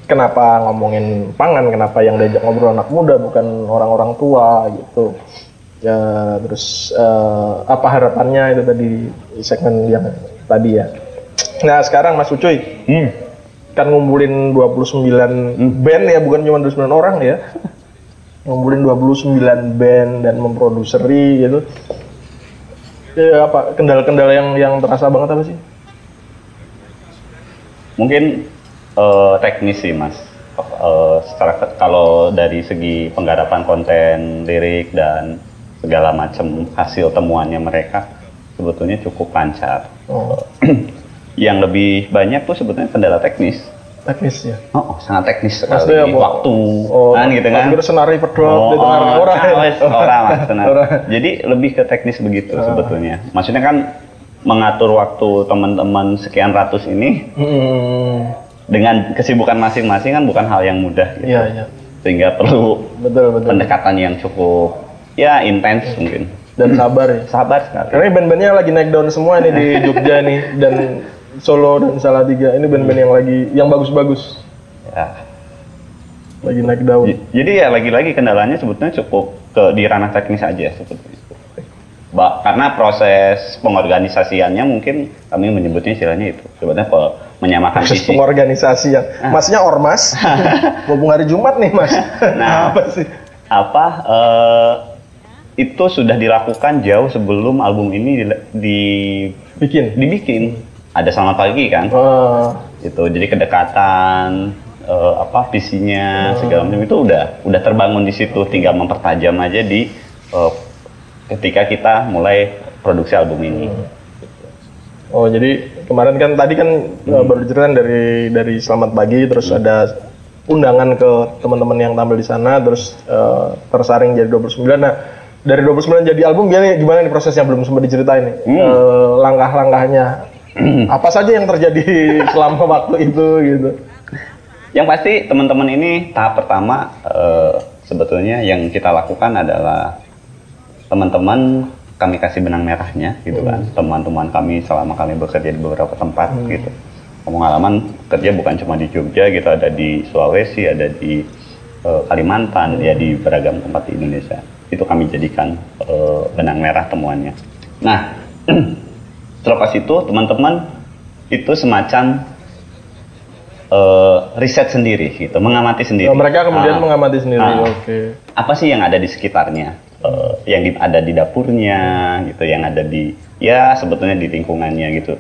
Kenapa ngomongin pangan? Kenapa yang diajak ngobrol anak muda bukan orang-orang tua gitu? Ya, terus eh, apa harapannya itu tadi di segmen yang tadi ya. Nah, sekarang Mas Ucuy, Hmm. Kan ngumpulin 29 band ya bukan cuma 29 orang ya. Ngumpulin 29 band dan memproduseri gitu. Ya apa kendala-kendala yang yang terasa banget apa sih? Mungkin eh, teknis sih mas. Eh, secara kalau dari segi penggarapan konten, lirik dan segala macam hasil temuannya mereka sebetulnya cukup lancar. oh, Yang lebih banyak tuh sebetulnya kendala teknis. teknis ya. Oh, oh, sangat teknis sekali. Maksudnya apa? Waktu, Oh, kan gitu kan. kira senari pedot, Oh, gitu oh, kan. Ora ya? wes, ora, Mas. Jadi lebih ke teknis begitu sebetulnya. Maksudnya kan mengatur waktu teman-teman sekian ratus ini Hmm, dengan kesibukan masing-masing kan bukan hal yang mudah gitu. iya iya. Sehingga perlu Betul betul. pendekatan yang cukup ya intens mungkin. Dan sabar ya. Sabar sekali. Karena band-bandnya lagi naik daun semua nih di Jogja nih dan Solo dan Salatiga ini band-band yang lagi yang bagus-bagus Ya. lagi naik daun. J- Jadi ya lagi-lagi kendalanya sebetulnya cukup ke di ranah teknis aja sebetulnya. Ba- karena proses pengorganisasiannya mungkin kami menyebutnya istilahnya itu sebetulnya pe- menyamakan Proses pengorganisasian. Masnya ormas. Mumpung hari Jumat nih, Mas. Nah. Apa sih? Apa eh, itu sudah dilakukan jauh sebelum album ini di- di- Bikin. dibikin. Ada selamat pagi kan? Oh, Gitu. Jadi kedekatan eh, apa visinya segala macam itu udah udah terbangun di situ tinggal mempertajam aja di eh, ketika kita mulai produksi album ini. oh jadi kemarin kan tadi kan uh, baru diceritain dari dari Selamat Pagi terus ada undangan ke teman-teman yang tampil di sana terus uh, tersaring jadi 29. Nah, dari 29 jadi album gimana, gimana nih prosesnya belum sempat diceritain nih. Uh, langkah-langkahnya. Apa saja yang terjadi selama waktu itu gitu. Yang pasti teman-teman ini tahap pertama eh, sebetulnya yang kita lakukan adalah teman-teman kami kasih benang merahnya gitu kan. Teman-teman kami selama kami bekerja di beberapa tempat gitu. Pengalaman kerja bukan cuma di Jogja gitu, ada di Sulawesi, ada di eh, Kalimantan, ya di beragam tempat di Indonesia. Itu kami jadikan eh, benang merah temuannya. Nah, terlepas itu teman-teman itu semacam eh, riset sendiri gitu, mengamati sendiri. Nah, mereka kemudian Ah. mengamati sendiri. Ah. Oke. Apa sih yang ada di sekitarnya? Eh, yang di- ada di dapurnya gitu, yang ada di ya sebetulnya di lingkungannya gitu.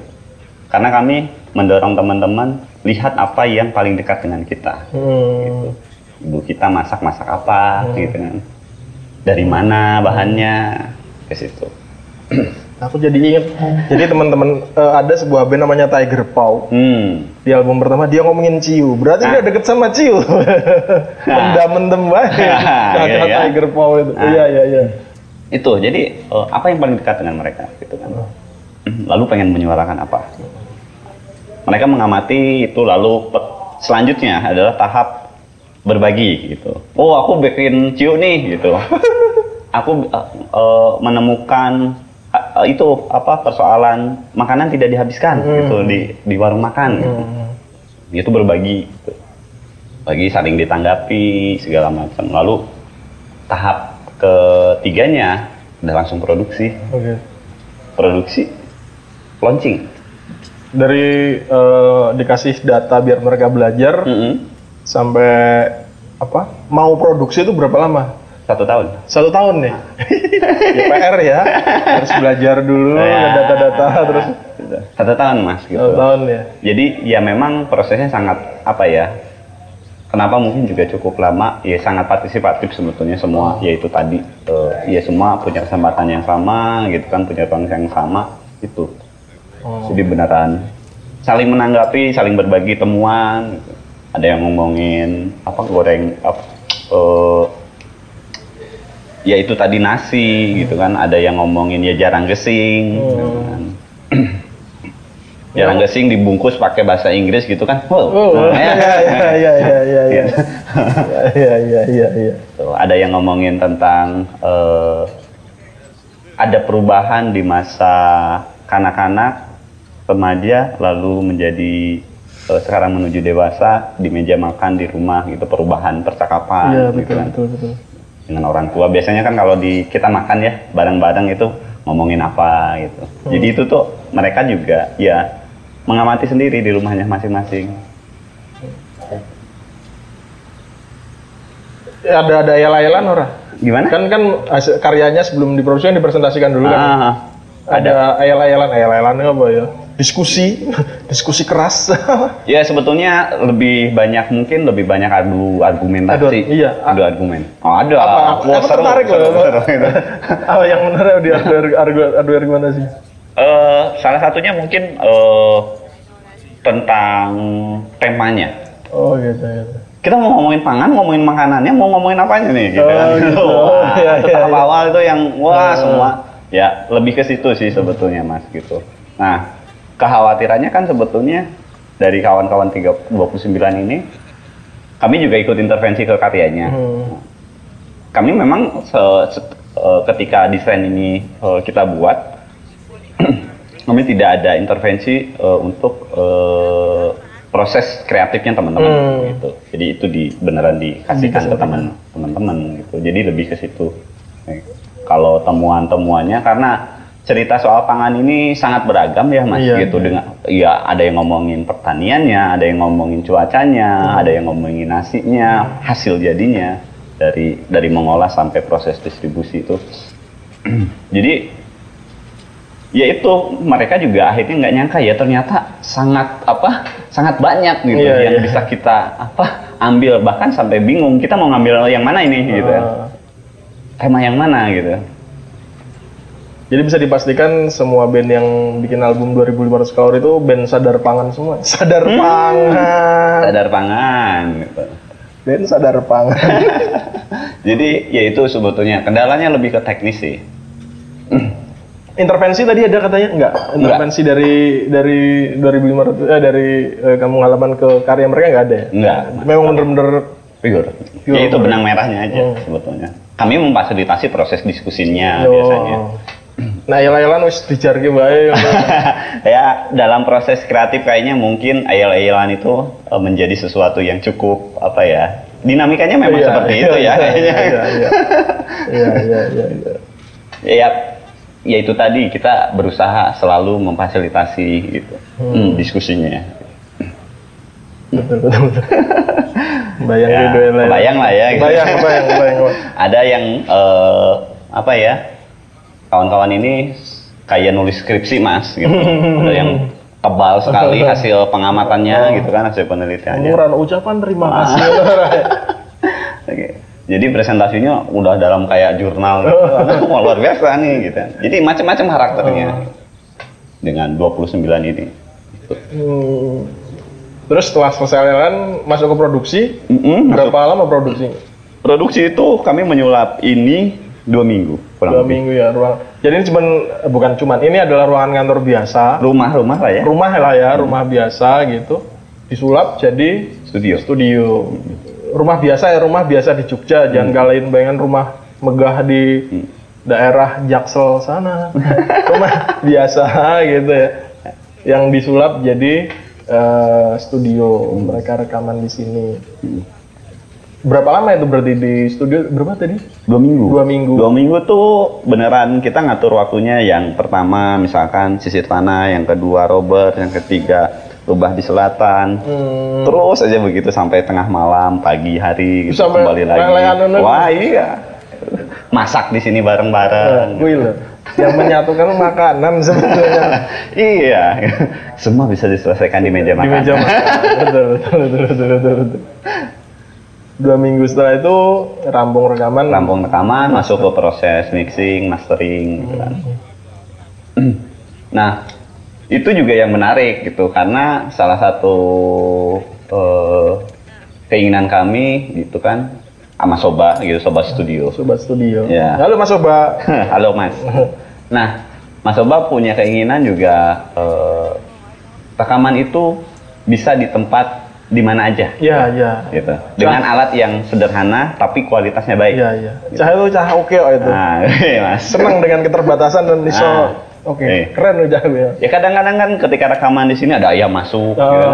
Karena kami mendorong teman-teman lihat apa yang paling dekat dengan kita. Hmm. Ibu kita masak-masak apa gitu kan. Dari mana bahannya ke situ. Aku jadi inget, jadi teman-teman eh, ada sebuah band namanya Tiger Paw. Hmm. Di album pertama dia ngomongin Ciu, berarti dia deket sama Ciu. Mendem-mendem banget. Iya, Kata iya. Tiger Paw itu. Ah. Iya iya iya. Itu. Jadi eh, apa yang paling dekat dengan mereka gitu kan. Lalu pengen menyuarakan apa? Mereka mengamati itu lalu selanjutnya adalah tahap berbagi gitu. Oh, aku bikin ciu nih gitu. aku eh, eh, menemukan eh, itu apa persoalan makanan tidak dihabiskan gitu di di warung makan. gitu. Itu berbagi gitu. Bagi saling ditanggapi segala macam. Lalu tahap ketiganya udah langsung produksi. Oke. Produksi launching. Dari eh, dikasih data biar mereka belajar Mm-mm. sampai apa? Mau produksi itu berapa lama? Satu tahun. Satu tahun nih. ya, PR ya. Harus belajar dulu Ya. ada data-data terus Satu tahun mas gitu. satu tahun ya. Jadi ya memang prosesnya sangat apa ya? Kenapa mungkin juga cukup lama? Ya sangat partisipatif sebetulnya semua. Yaitu tadi eh, ya semua punya kesempatan yang sama gitu kan, punya ruang yang sama itu. Oh. Jadi beneran saling menanggapi, saling berbagi temuan. gitu. Ada yang ngomongin apa goreng apa eh, ya itu tadi nasi gitu kan. Ada yang ngomongin ya jarang gesing. gitu kan. jarang gesing dibungkus pakai bahasa Inggris gitu kan. Wow. Oh, Nah, iya iya iya iya iya iya. Gitu. Iya iya iya iya. Ada yang ngomongin tentang eh, ada perubahan di masa kanak-kanak, remaja, lalu menjadi eh, sekarang menuju dewasa di meja makan di rumah gitu perubahan percakapan gitu betul kan betul betul. Dengan orang tua biasanya kan kalau di kita makan ya bareng-bareng itu ngomongin apa gitu jadi itu tuh mereka juga ya mengamati sendiri di rumahnya masing-masing Ya, ada ada ayel-ayelan ora? gimana Kan kan karyanya sebelum diproduksi kan dipresentasikan dulu kan. Ah, Ada ayel-ayelan, ayel-ayelannya apa ya? Diskusi, diskusi keras. Ya sebetulnya lebih banyak mungkin lebih banyak adu argumentasi. Adu- iya. Adu argumen. Oh ada. Apa? Aku seru, tertarik seru, loh. seru, gitu. Apa yang menarik di adu adu adu argumentasi? Eh, salah satunya mungkin eh, tentang temanya. Oh gitu gitu. kita mau ngomongin pangan, ngomongin makanannya, mau ngomongin apanya nih gitu Oh, kan. gitu. Wah, Iya, itu iya, tahap iya. awal itu yang wah Hmm. semua ya lebih ke situ sih sebetulnya Mas gitu. Nah, kekhawatirannya kan sebetulnya dari kawan-kawan 329 ini kami juga ikut intervensi ke karyanya. Hmm. Kami memang se- se- eh, ketika desain ini eh, kita buat kami tidak ada intervensi eh, untuk proses kreatifnya teman-teman Hmm. gitu. Jadi itu di beneran dikasihkan ke teman teman-teman gitu. Jadi lebih ke situ. Kalau temuan-temuannya karena cerita soal pangan ini sangat beragam ya Mas Iya, gitu iya. dengan ya ada yang ngomongin pertaniannya, ada yang ngomongin cuacanya, Hmm. ada yang ngomongin nasinya, hasil jadinya dari dari mengolah sampai proses distribusi itu. Jadi ya itu mereka juga akhirnya nggak nyangka ya ternyata sangat apa sangat banyak gitu Iya, yang iya. bisa kita apa ambil bahkan sampai bingung kita mau ngambil yang mana ini gitu ya. Ah. tema yang mana gitu Jadi bisa dipastikan semua band yang bikin album 2500 kalori itu band sadar pangan semua. Sadar Hmm. pangan. sadar pangan gitu. Band sadar pangan. jadi ya itu sebetulnya kendalanya lebih ke teknis sih Intervensi tadi ada katanya enggak? Intervensi dari dari 2500 eh, dari eh, kampung halaman ke karya mereka enggak ada ya? enggak Memang bener-bener Pure. Pure. Ya itu benang merahnya aja Oh. sebetulnya. Kami memfasilitasi proses diskusinya yo. biasanya. Nah, ayel-ayelan wis dijarke bae. ya dalam proses kreatif kayaknya mungkin ayel-ayelan itu eh, menjadi sesuatu yang cukup apa ya dinamikanya memang Iya, seperti iya, itu ya iya, kayaknya. Iya, iya. Iya, iya, iya, iya. ya ya itu tadi kita berusaha selalu memfasilitasi gitu hmm, diskusinya Betul, betul, betul. Bayang Ya, ya, lah ya. ya. Bayang, bayang, bayang. ada yang eh, apa ya kawan-kawan ini kayak nulis skripsi mas gitu ada yang tebal sekali hasil pengamatannya gitu kan hasil penelitiannya Murah ucapan terima Ah. kasih. Oke. Jadi presentasinya udah dalam kayak jurnal gitu. Wah, luar biasa nih gitu. Jadi macam-macam karakternya. Dengan 29 ini. Gitu. Hmm. Terus setelah selesai ayel-ayelan masuk ke produksi, Mm-mm. berapa lama produksi? Produksi itu kami menyulap ini dua minggu kurang Dua lebih. minggu ya ruang. Jadi ini cuman eh, bukan cuman ini adalah ruangan kantor biasa, Rumah-rumah lah ya. rumah lah ya, rumah biasa gitu. Disulap jadi Studio. studio. Rumah biasa ya, rumah biasa di Jogja. Jangan kalahin bayangan rumah megah di daerah Jaksel sana. rumah biasa gitu ya. Yang disulap jadi eh, studio. Mereka rekaman di sini. Berapa lama itu berarti di studio? Berapa tadi? Dua minggu. Dua minggu. Dua minggu tuh beneran kita ngatur waktunya yang pertama misalkan sisir tanah, yang kedua Robert, yang ketiga rubah di selatan. Hmm. Terus aja begitu sampai tengah malam, pagi hari gitu, Sampai kembali lagi. Wah iya. Masak di sini bareng-bareng. Loh. Yang menyatukan makanan sebetulnya. iya. Semua bisa diselesaikan di meja di makan. meja makan. betul, betul, betul, betul, betul, betul. Dua minggu setelah itu rampung rekaman. Rampung rekaman, masuk ke proses mixing, mastering gitu kan. Nah, itu juga yang menarik gitu karena salah satu eh, keinginan kami gitu kan sama Soba gitu, Soba Studio. Sobat studio. Ya. Halo Mas Soba. Halo Mas. Nah, Mas Soba punya keinginan juga eh, rekaman itu bisa di tempat di mana aja Ya, ya. gitu. Dengan alat yang sederhana tapi kualitasnya baik. Ya, ya. Cah itu cah oke oh, itu. Nah, Mas. Senang dengan keterbatasan dan iso. Nah. Oke, Eh. keren udah ya. Ya kadang-kadang kan ketika rekaman di sini ada ayam masuk, Oh. gitu.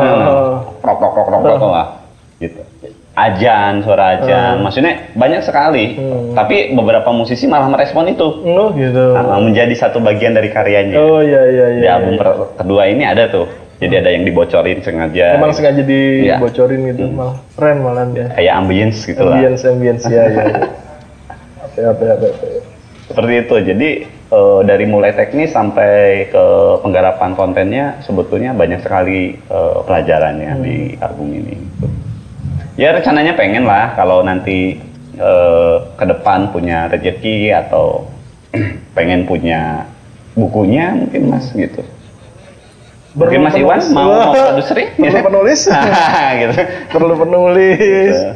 krok krok krok krok krok lah, gitu. Ajan, suara ajan, maksudnya banyak sekali. Hmm. Tapi beberapa musisi malah merespon itu, Oh, gitu. Nah, menjadi satu bagian dari karyanya. Oh, iya, iya, iya. Di album per- kedua ini ada tuh, jadi ada yang dibocorin sengaja, Emang sengaja Iya. dibocorin gitu, malah keren malah dia. kayak ambience gitu lah. Ambience, ambience, ya, ya. ya. Apa, apa, apa. Seperti itu. Jadi eh, dari mulai teknis sampai ke penggarapan kontennya sebetulnya banyak sekali eh, pelajarannya di album ini. gitu. Ya rencananya pengen lah kalau nanti eh, ke depan punya rezeki atau pengen punya bukunya mungkin mas gitu. Mungkin Mas Iwan mau mau produseri? Perlu penulis. gitu. perlu penulis. Gitu.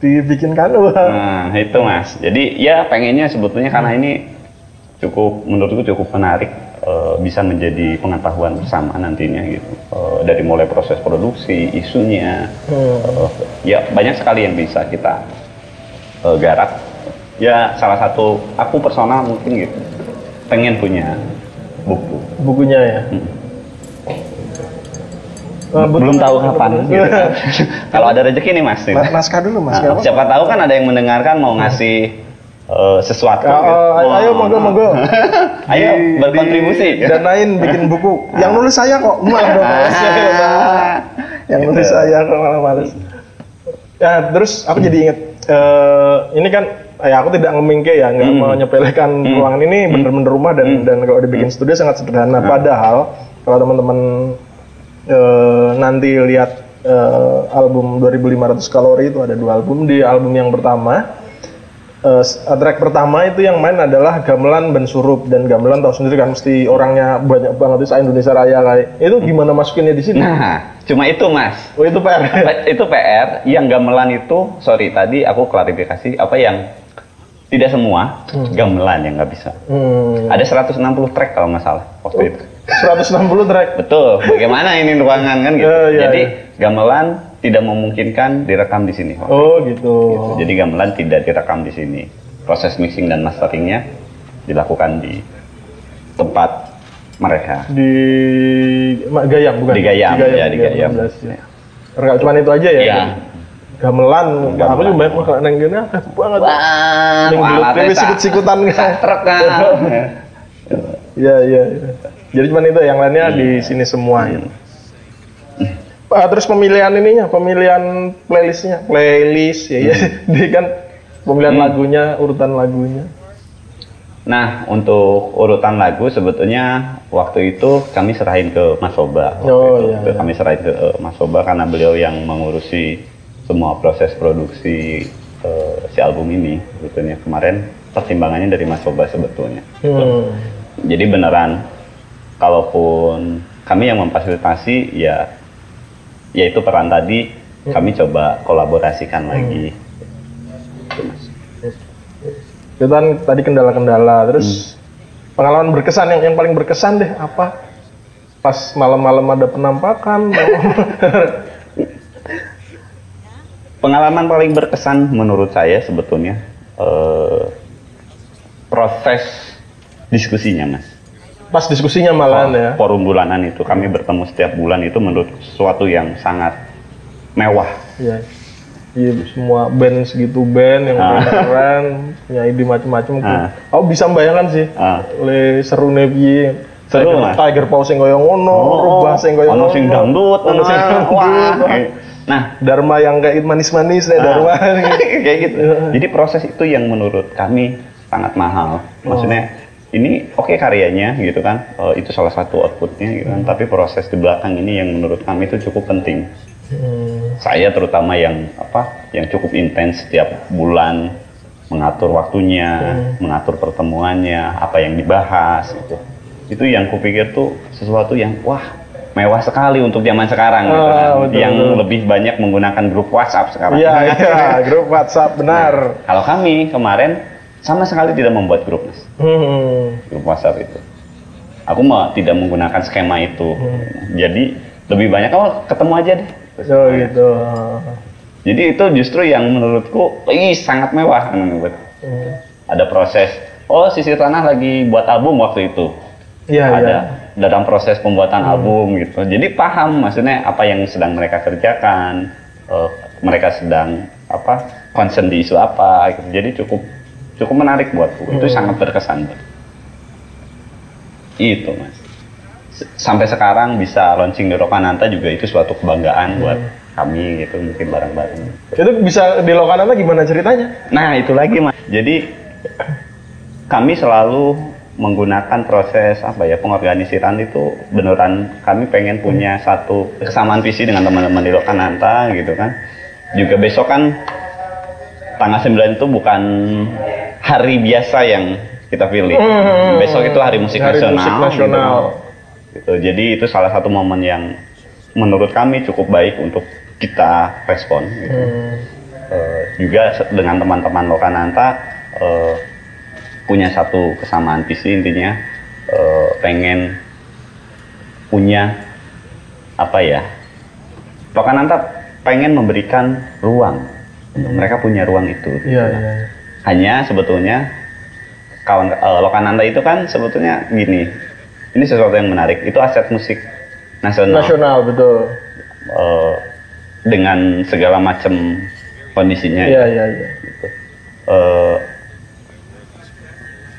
Dibikinkan wah. Nah, itu Mas. Jadi ya pengennya sebetulnya karena ini cukup menurutku cukup menarik eh, bisa menjadi pengetahuan bersama nantinya gitu. Eh, dari mulai proses produksi, isunya, eh, ya banyak sekali yang bisa kita eh, garap. Ya salah satu aku personal mungkin gitu pengen punya buku. Bukunya ya. Betul. Belum tahu kapan. gitu kan. Kalau ada rezeki nih Mas. gitu. Mas- Naskah dulu mas. Nah, siapa tahu kan ada yang mendengarkan mau ngasih eh, sesuatu. Oh, gitu. oh, ayo Wah. monggo monggo. Ayo Di- berkontribusi. di- Danain bikin buku. Yang nulis saya kok malah dong. Ah. Yang nulis Gitu. saya kok malah males. Ya terus aku jadi inget eh, ini kan ya aku tidak ngemingke ya nggak Hmm. mau nyepelekan ruangan ini bener-bener rumah dan dan kalau dibikin studio sangat sederhana. Padahal kalau teman-teman eh, nanti lihat eh, album 2500 kalori itu ada dua album di album yang pertama s- track pertama itu yang main adalah gamelan Ben Surup dan gamelan tahu sendiri kan mesti orangnya banyak banget itu Indonesia Raya kayak itu gimana masukinnya di sini? Nah, cuma itu Mas. Oh itu PR. itu PR yang gamelan itu, sorry tadi aku klarifikasi apa yang tidak semua gamelan yang nggak bisa. Hmm, Ada 160 track kalau nggak salah waktu itu. 160 track. Betul. Bagaimana ini ruangan kan gitu. Ya, ya, Jadi gamelan tidak memungkinkan direkam di sini. Oh gitu. Gitu. Jadi gamelan tidak direkam di sini. Proses mixing dan masteringnya dilakukan di tempat mereka. Di Gayam bukan? Di Gayam, ya, di Gayam. 16, ya. Enggak cuma itu aja ya. Iya. Gamelan, Gamelan. aku juga banyak makan neng gini banget. Wah, Yang sak- sikut-sikutan truk kan. Iya iya. iya. Jadi cuma itu yang lainnya di sini semua. Gitu. Ah, terus pemilihan ininya, pemilihan playlistnya, playlist ya, ya. Dia kan pemilihan lagunya, urutan lagunya. Nah, untuk urutan lagu sebetulnya waktu itu kami serahin ke Mas Soba. Oh, itu. iya, iya. Kami serahin ke eh, Mas Soba karena beliau yang mengurusi semua proses produksi eh, si album ini. Sebetulnya kemarin pertimbangannya dari Mas Soba sebetulnya. Hmm. Jadi beneran, kalaupun kami yang memfasilitasi ya, yaitu peran tadi kami coba kolaborasikan lagi. Gitu, Mas. Itu kan tadi kendala-kendala, terus pengalaman berkesan yang yang paling berkesan deh apa? Pas malam-malam ada penampakan. Pengalaman paling berkesan menurut saya sebetulnya eh, proses diskusinya, Mas. Pas diskusinya malahan ya. Forum bulanan itu kami bertemu setiap bulan itu menurut sesuatu yang sangat mewah. Iya. Iya, semua band segitu band yang Ah. keren, punya ide macam-macam. Ah. Aku bisa membayangkan sih. Ah. Le seru piye. Seru, Mas. Tiger Paw sing koyo ngono, rubah sing koyo ono sing dangdut, ono sing nah, dangdut. Nah, Dharma yang kayak manis-manis Ah. Dharma. kayak gitu. Jadi proses itu yang menurut kami sangat mahal. Maksudnya ini oke karyanya gitu kan, eh, itu salah satu outputnya gitu kan. Tapi proses di belakang ini yang menurut kami itu cukup penting. Hmm. Saya terutama yang apa, yang cukup intens setiap bulan mengatur waktunya, mengatur pertemuannya, apa yang dibahas gitu. Itu yang kupikir tuh sesuatu yang wah mewah sekali untuk zaman sekarang gitu Ah, kan. betul, yang betul. lebih banyak menggunakan grup WhatsApp sekarang. Iya, iya, grup WhatsApp benar. Kalau kami kemarin sama sekali tidak membuat grup, Mas. Hmm. Grup WhatsApp itu. Aku mah tidak menggunakan skema itu. Jadi lebih banyak oh ketemu aja deh. Oh gitu. Jadi itu justru yang menurutku ih sangat mewah menurut. Hmm. Ada proses. Oh, Sisi Tanah lagi buat album waktu itu. Iya, ada iya. dalam proses pembuatan album gitu. Jadi paham maksudnya apa yang sedang mereka kerjakan, eh, mereka sedang apa concern di isu apa gitu. Jadi cukup cukup menarik buatku. Itu sangat berkesan. Itu mas. S- Sampai sekarang bisa launching di Rokananta juga itu suatu kebanggaan buat kami gitu mungkin bareng-bareng. Itu bisa di Lokananta gimana ceritanya? Nah itu lagi mas. Jadi kami selalu menggunakan proses apa ya pengorganisiran itu beneran kami pengen punya satu kesamaan visi dengan teman-teman di Lokananta gitu kan. Juga besok kan tanggal 9 itu bukan hari biasa yang kita pilih. Hmm. Besok itu hari musik Hari nasional. musik gitu nasional. Gitu. Jadi itu salah satu momen yang menurut kami cukup baik untuk kita respon. Gitu. Hmm. Eh, juga dengan teman-teman Lokananta eh, punya satu kesamaan visi intinya eh, pengen punya apa ya Lokananta pengen memberikan ruang mereka punya ruang itu Iya, iya. iya. Hanya sebetulnya kawan eh, Lokananta itu kan sebetulnya gini. Ini sesuatu yang menarik. Itu aset musik nasional. Nasional betul. eh, dengan segala macam kondisinya Iya, iya, iya. Eh,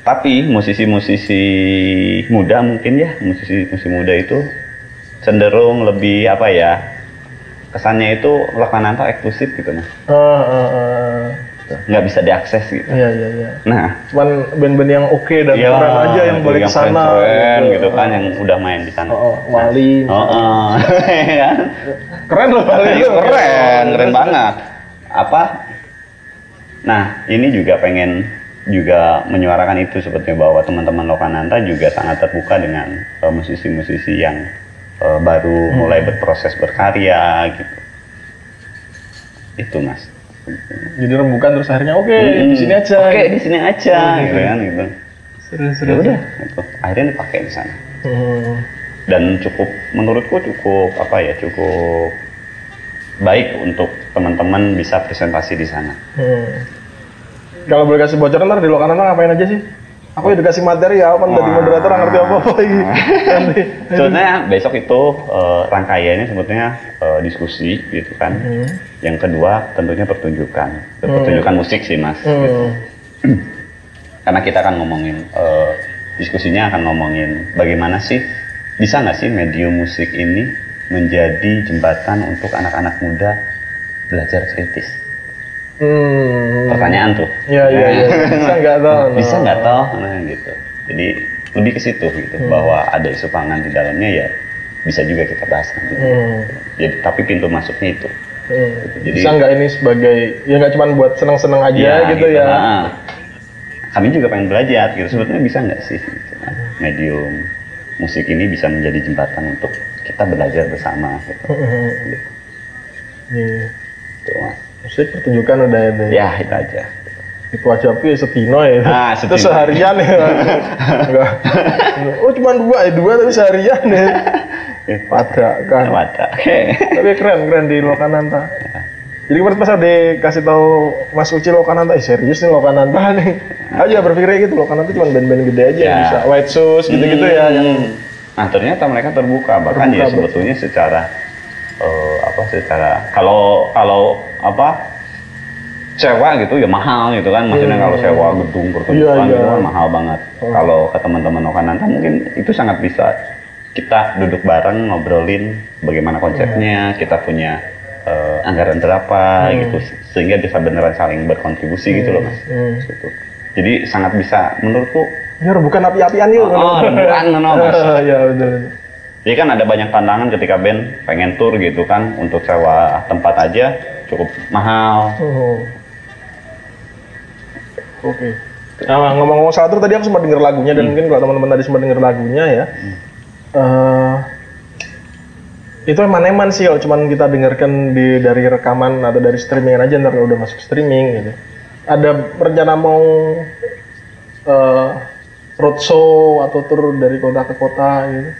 tapi musisi-musisi muda mungkin ya musisi-musisi muda itu cenderung lebih apa ya kesannya itu Lokananta eksklusif gitu mas. Ah, ah, ah. nggak bisa diakses gitu Iya, iya, iya. nah Cuman band-band yang oke dan iya, keren aja yang itu boleh ke sana. keren gitu kan yang udah main di sana Oh, oh, Wali. Oh, oh. kan? Keren loh Wali. Iya, keren, keren banget. Apa? Nah, ini juga pengen juga menyuarakan itu sebetulnya bahwa teman-teman Lokananta juga sangat terbuka dengan eh, musisi-musisi yang eh, baru mulai berproses berkarya gitu. Itu mas. Jadi rembukan terus akhirnya oke di sini aja. Oke di sini aja, gitu kan gitu. Seru, seru. Ya udah, gitu. akhirnya dipakai di sana. Hmm. dan cukup menurutku cukup apa ya cukup baik untuk teman-teman bisa presentasi di sana. Hmm. Kalau boleh kasih bocoran ntar di Lokananta ngapain aja sih? Aku udah kasih materi ya, kan dari moderator nggak ngerti apa apa lagi. Nanti. Sebenarnya besok itu eh, rangkaiannya sebetulnya eh, diskusi gitu kan. Hmm. Yang kedua tentunya pertunjukan, pertunjukan musik sih mas. Gitu. Hmm. Karena kita akan ngomongin eh, diskusinya akan ngomongin bagaimana sih bisa nggak sih medium musik ini menjadi jembatan untuk anak-anak muda belajar kritis. Hmm. pertanyaan tuh. Iya, iya, iya. Bisa nggak tahu. Bisa nggak tahu, nah gitu. Jadi lebih ke situ gitu, Hmm. bahwa ada isu pangan di dalamnya ya bisa juga kita bahas nanti. Hmm. Jadi tapi pintu masuknya itu. Hmm. Jadi- Bisa nggak ini sebagai ya nggak cuma buat seneng-seneng aja gitu, ya? Nah, kami juga pengen belajar gitu. Sebetulnya bisa nggak sih gitu kan, medium musik ini bisa menjadi jembatan untuk kita belajar bersama gitu. Hmm. Gitu, Mas. Musik pertunjukan udah ada. Ya itu aja. Itu aja tapi setino ya. Ah, itu setino. seharian ya. Enggak. Oh cuma dua ya dua tapi seharian ya. Pada kan. Wadah. Oke. Tapi keren keren di Lokananta. Jadi kemarin pas ada kasih tahu Mas Uci Lokananta, eh serius nih Lokananta nih. Aja berpikirnya gitu Lokananta cuma band-band gede aja yang Ya. bisa White Shoes gitu-gitu ya yang Hmm. Nah ternyata mereka terbuka bahkan Terbuka, ya sebetulnya secara eh, apa secara kalau kalau apa sewa gitu ya mahal gitu kan maksudnya kalau sewa gedung pertunjukan Hmm. Iya, gitu iya. kan mahal banget kalau ke teman-teman Okananta mungkin itu sangat bisa kita duduk bareng ngobrolin bagaimana konsepnya kita punya eh, anggaran berapa gitu sehingga bisa beneran saling berkontribusi gitu loh mas Hmm. gitu. jadi sangat bisa menurutku ya bukan api-apian yuk. Oh, no, no, Mas. ya betul. Jadi kan ada banyak tantangan ketika band pengen tour gitu kan untuk sewa tempat aja cukup mahal. Oh. Oke. Nah, ngomong-ngomong soal tadi aku sempat denger lagunya dan mungkin kalau teman-teman tadi sempat denger lagunya ya. eh, itu eman-eman sih kalau cuman kita dengarkan di dari rekaman atau dari streamingan aja ntar kalau udah masuk streaming gitu. Ada rencana mau eh roadshow atau tour dari kota ke kota gitu.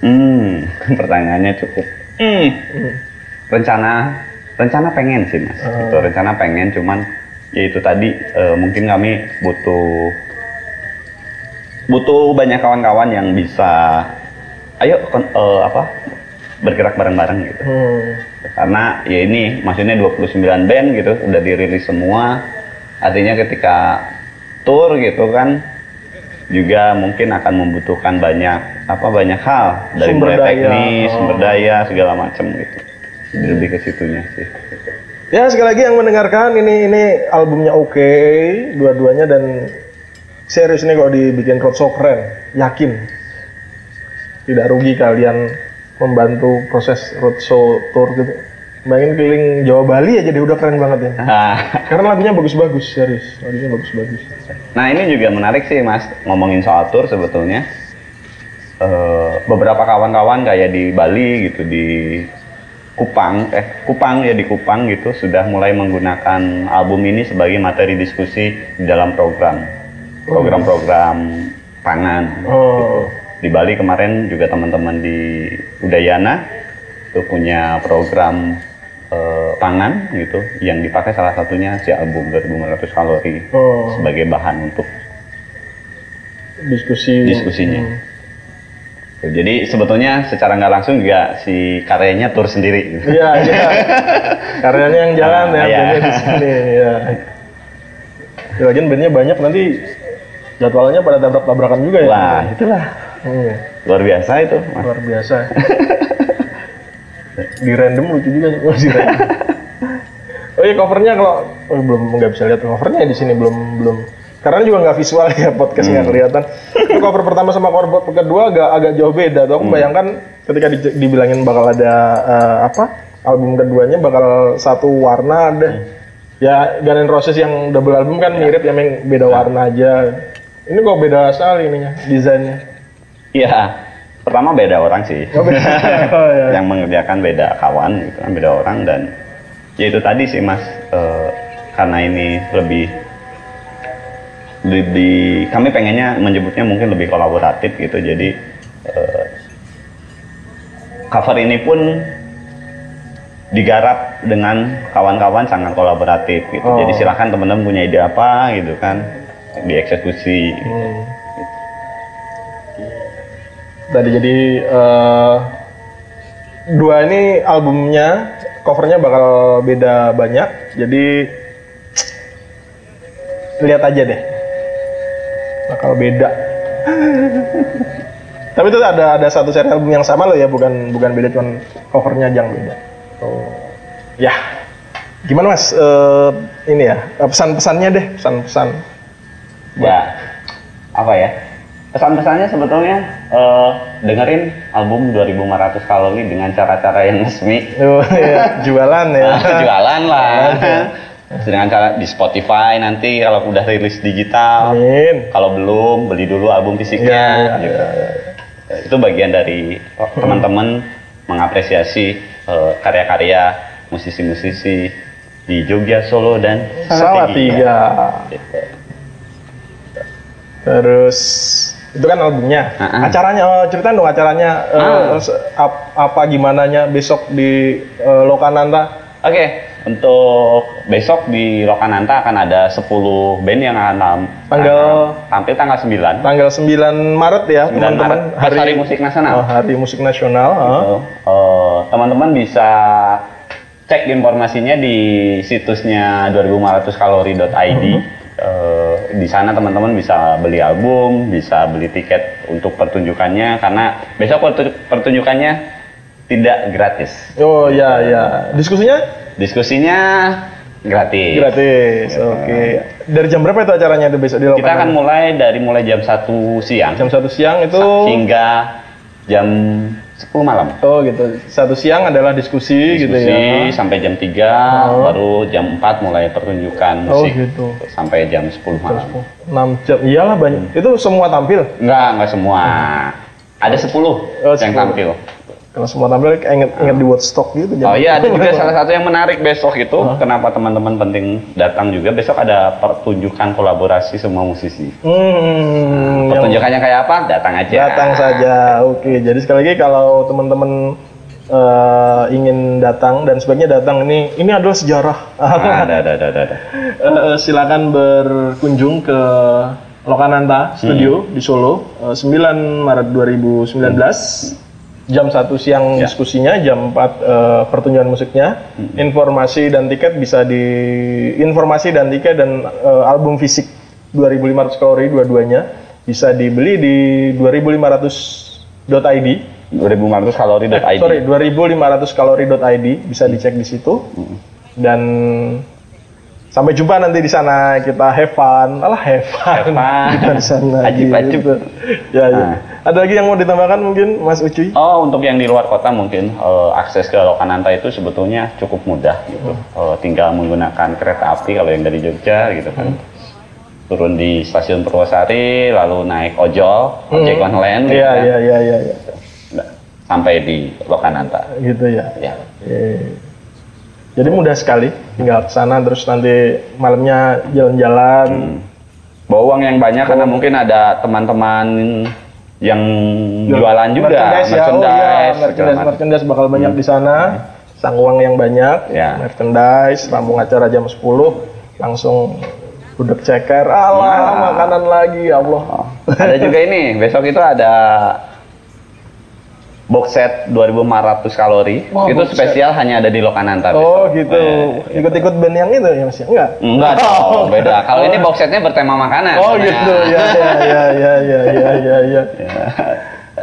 Hmm, pertanyaannya cukup. Hmm. Rencana rencana pengen sih mas. Gitu, rencana pengen cuman ya itu tadi eh, mungkin kami butuh butuh banyak kawan-kawan yang bisa ayo kon- eh, apa bergerak bareng-bareng gitu. Hmm. karena ya ini maksudnya 29 band gitu udah dirilis semua artinya ketika tour gitu kan juga mungkin akan membutuhkan banyak apa banyak hal dari Sumber mulai daya. teknis Oh. sumber daya segala macam gitu lebih ke situnya sih. Ya sekali lagi yang mendengarkan ini ini albumnya oke dua-duanya dan serius ini kalau dibikin roadshow keren yakin. Tidak rugi kalian membantu proses roadshow tour gitu. Bayangin keliling Jawa Bali aja deh udah keren banget ya. Nah, karena lagunya bagus-bagus serius lagunya bagus-bagus. Nah ini juga menarik sih mas ngomongin soal tour sebetulnya. Eh, beberapa kawan-kawan kayak di Bali gitu di Kupang eh Kupang ya di Kupang gitu sudah mulai menggunakan album ini sebagai materi diskusi di dalam program program-program pangan Oh. di Bali kemarin juga teman-teman di Udayana itu punya program eh, pangan gitu yang dipakai salah satunya si album 2500 kalori Oh. sebagai bahan untuk Diskusi. diskusinya. Jadi sebetulnya secara nggak langsung juga si karyanya tur sendiri. Gitu. Iya, iya. Karyanya yang jalan Ah, ya, iya. bandnya di sini. Ya. Ya, lagian bandnya banyak nanti jadwalnya pada tabrak-tabrakan juga ya. Wah itulah Iya, luar biasa itu. Mas. luar biasa. di random lucu juga sih. Oh, di random. Oh iya covernya kalau oh, belum nggak bisa lihat covernya di sini belum belum karena juga nggak visual ya podcast nggak Hmm. kelihatan. Itu cover pertama sama cover kedua agak agak jauh beda. Tuh aku Hmm. bayangkan ketika di- dibilangin bakal ada eh, apa album keduanya bakal satu warna ada. Hmm. Ya Guns N' Roses yang double album kan mirip ya memang beda warna aja. Ini kok beda sekali ininya desainnya. Iya. Pertama beda orang sih. Oh, beda. Oh, iya. yang mengerjakan beda kawan gitu kan beda orang dan ya itu tadi sih mas eh, karena ini lebih lebih kami pengennya menyebutnya mungkin lebih kolaboratif gitu jadi eh, cover ini pun digarap dengan kawan-kawan sangat kolaboratif gitu Oh. jadi silahkan teman-teman punya ide apa gitu kan dieksekusi Hmm. Tadi jadi eh, dua ini albumnya covernya bakal beda banyak. Jadi lihat aja deh, bakal beda. Tapi itu ada ada satu seri album yang sama loh ya, bukan bukan beda cuman covernya aja yang beda. Oh, ya. Gimana mas? Eh, ini ya pesan-pesannya deh, pesan-pesan. ya apa ya pesan-pesannya sebetulnya eh, dengerin album 2500 kalori dengan cara-cara yang resmi Oh, iya. jualan ya. jualan lah cara di Spotify nanti kalau udah rilis digital Amin. kalau belum beli dulu album fisiknya Iya, iya, gitu. itu bagian dari teman-teman mengapresiasi eh, karya-karya musisi-musisi di Jogja Solo dan Salatiga. Gitu. Terus itu kan albumnya. Ah, ah. Acaranya, oh, ceritain dong acaranya Ah. se- ap- apa gimana besok di eh, Lokananta. Oke, untuk besok di Lokananta akan ada 10 band yang akan tam- Tanggal- tampil tanggal 9. Tanggal 9 Maret ya, 9 teman-teman. Pas Hari Musik Nasional. Oh, Hari Musik Nasional. Gitu. Eh, teman-teman bisa cek informasinya di situsnya 2500kalori.id. Eh, di sana teman-teman bisa beli album, bisa beli tiket untuk pertunjukannya karena besok pertu- pertunjukannya tidak gratis. Oh ya ya. Diskusinya Diskusinya gratis. gratis. Oke. Dari jam berapa itu acaranya itu besok di Lokananta? Kita akan mulai dari mulai jam 1 siang jam satu siang itu hingga jam 10 malam. Oh gitu. Satu siang adalah diskusi, gitu ya. Diskusi sampai jam 3, Oh. baru jam 4 mulai pertunjukan Oh musik. gitu. Sampai jam 10 malam. 6 jam. Iyalah banyak. Itu semua tampil. Enggak, enggak semua. Ada 10 Oh, yang 10. tampil. Kalau semua tampil inget inget di Woodstock gitu. Oh iya, ada juga salah satu yang menarik besok itu. Kenapa teman-teman penting datang juga? Besok ada pertunjukan kolaborasi semua musisi. Hmm, yang Pertunjukannya kayak apa? Datang aja. datang saja. Oke, jadi sekali lagi kalau teman-teman eh, ingin datang dan sebaiknya datang ini ini adalah sejarah. Ah, ada, ada, ada, ada, ada. Eh, silakan berkunjung ke Lokananta Studio di Solo eh, 9 Maret 2019 jam 1 siang Ya. diskusinya jam 4 eh, pertunjukan musiknya informasi dan tiket bisa di informasi dan tiket dan eh, album fisik 2500 kalori dua-duanya bisa dibeli di 2500.id 2500 kalori.id. Eh, sorry 2500 kalori.id bisa dicek di situ dan sampai jumpa nanti di sana kita have fun alah have fun, Have fun. kita di sana Ajib-ajib. gitu. ya, ya. Nah. Ada lagi yang mau ditambahkan mungkin Mas Ucuy Oh, untuk yang di luar kota mungkin eh, akses ke Lokananta itu sebetulnya cukup mudah gitu. Eh, tinggal menggunakan kereta api kalau yang dari Jogja gitu kan. turun di stasiun Purwosari lalu naik ojol ojek Hmm. online gitu Iya, kan. iya, iya, iya, iya. Nah, sampai di Lokananta Gitu ya. ya Oke. Jadi mudah sekali, tinggal ke sana terus nanti malamnya jalan-jalan. Hmm. bawa uang yang banyak karena mungkin ada teman-teman yang jualan juga merchandise, ya. Oh, iya, merchandise, merchandise, merchandise bakal banyak di sana. Sang uang yang banyak, Ya. merchandise, rampung acara jam 10, langsung gudeg ceker. Allah, Nah. makanan lagi, ya Allah. Oh, ada juga ini besok itu ada box set 2500 kalori Wah, itu box set. spesial hanya ada di Lokananta Oh besok. gitu. Eh, Ikut-ikut band yang itu ya Mas? ya? Enggak? enggak dong beda kalau ini box setnya bertema makanan Oh sebenarnya. gitu. Ya ya ya ya ya ya ya. ya.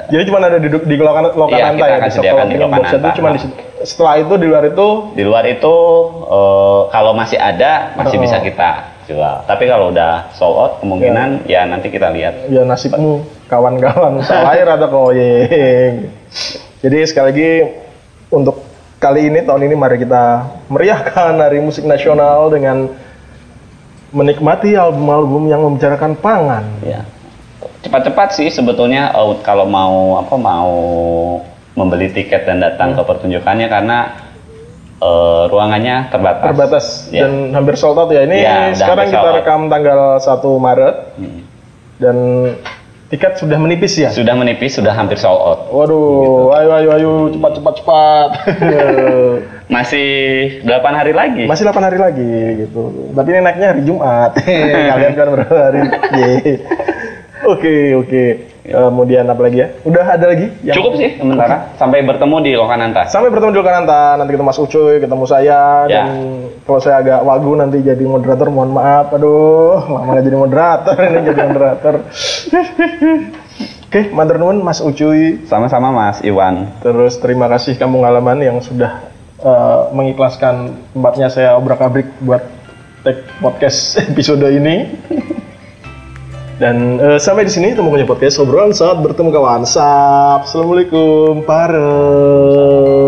Jadi cuma ada di di Lokan- Lokananta Iya, kita ya akan besok. sediakan Kalau di box set itu Lokananta. cuma di. Setelah itu di luar itu di luar itu eh, kalau masih ada masih Oh. bisa kita jual tapi kalau udah sold out kemungkinan ya nanti kita lihat ya nasibmu kawan-kawan air atau koyeng. Jadi sekali lagi untuk kali ini tahun ini mari kita meriahkan Hari Musik Nasional dengan menikmati album-album yang membicarakan pangan. ya cepat-cepat sih sebetulnya kalau mau apa mau membeli tiket dan datang Hmm. ke pertunjukannya karena eh, ruangannya terbatas Terbatas Ya. dan hampir sold out ya. Ini Ya, udah sekarang kita rekam tanggal 1 Maret Hmm. dan tiket sudah menipis ya. sudah menipis sudah hampir sold out Waduh, ayo ayo ayo cepat cepat cepat. masih 8 hari lagi Masih 8 hari lagi gitu. Tapi ini naiknya hari Jumat. Kalian kan berapa hari? Ye. Oke, oke. Kemudian apa lagi ya? Udah ada lagi? Yang- cukup sih sementara sampai bertemu di Lokananta Sampai bertemu di Lokananta. Nanti ketemu Mas Ucuy, ketemu saya. Ya. Dan kalau saya agak wagu nanti jadi moderator, mohon maaf. Aduh, lama jadi moderator. ini jadi moderator. Oke, matur nuwun Mas Ucuy. sama-sama Mas Iwan Terus terima kasih kampung halaman yang sudah eh, mengikhlaskan tempatnya saya obrak-abrik buat take podcast episode ini. Dan eh, sampai di sini temukannya podcast obrolan saat bertemu kawan. Sap. Assalamualaikum. Pare.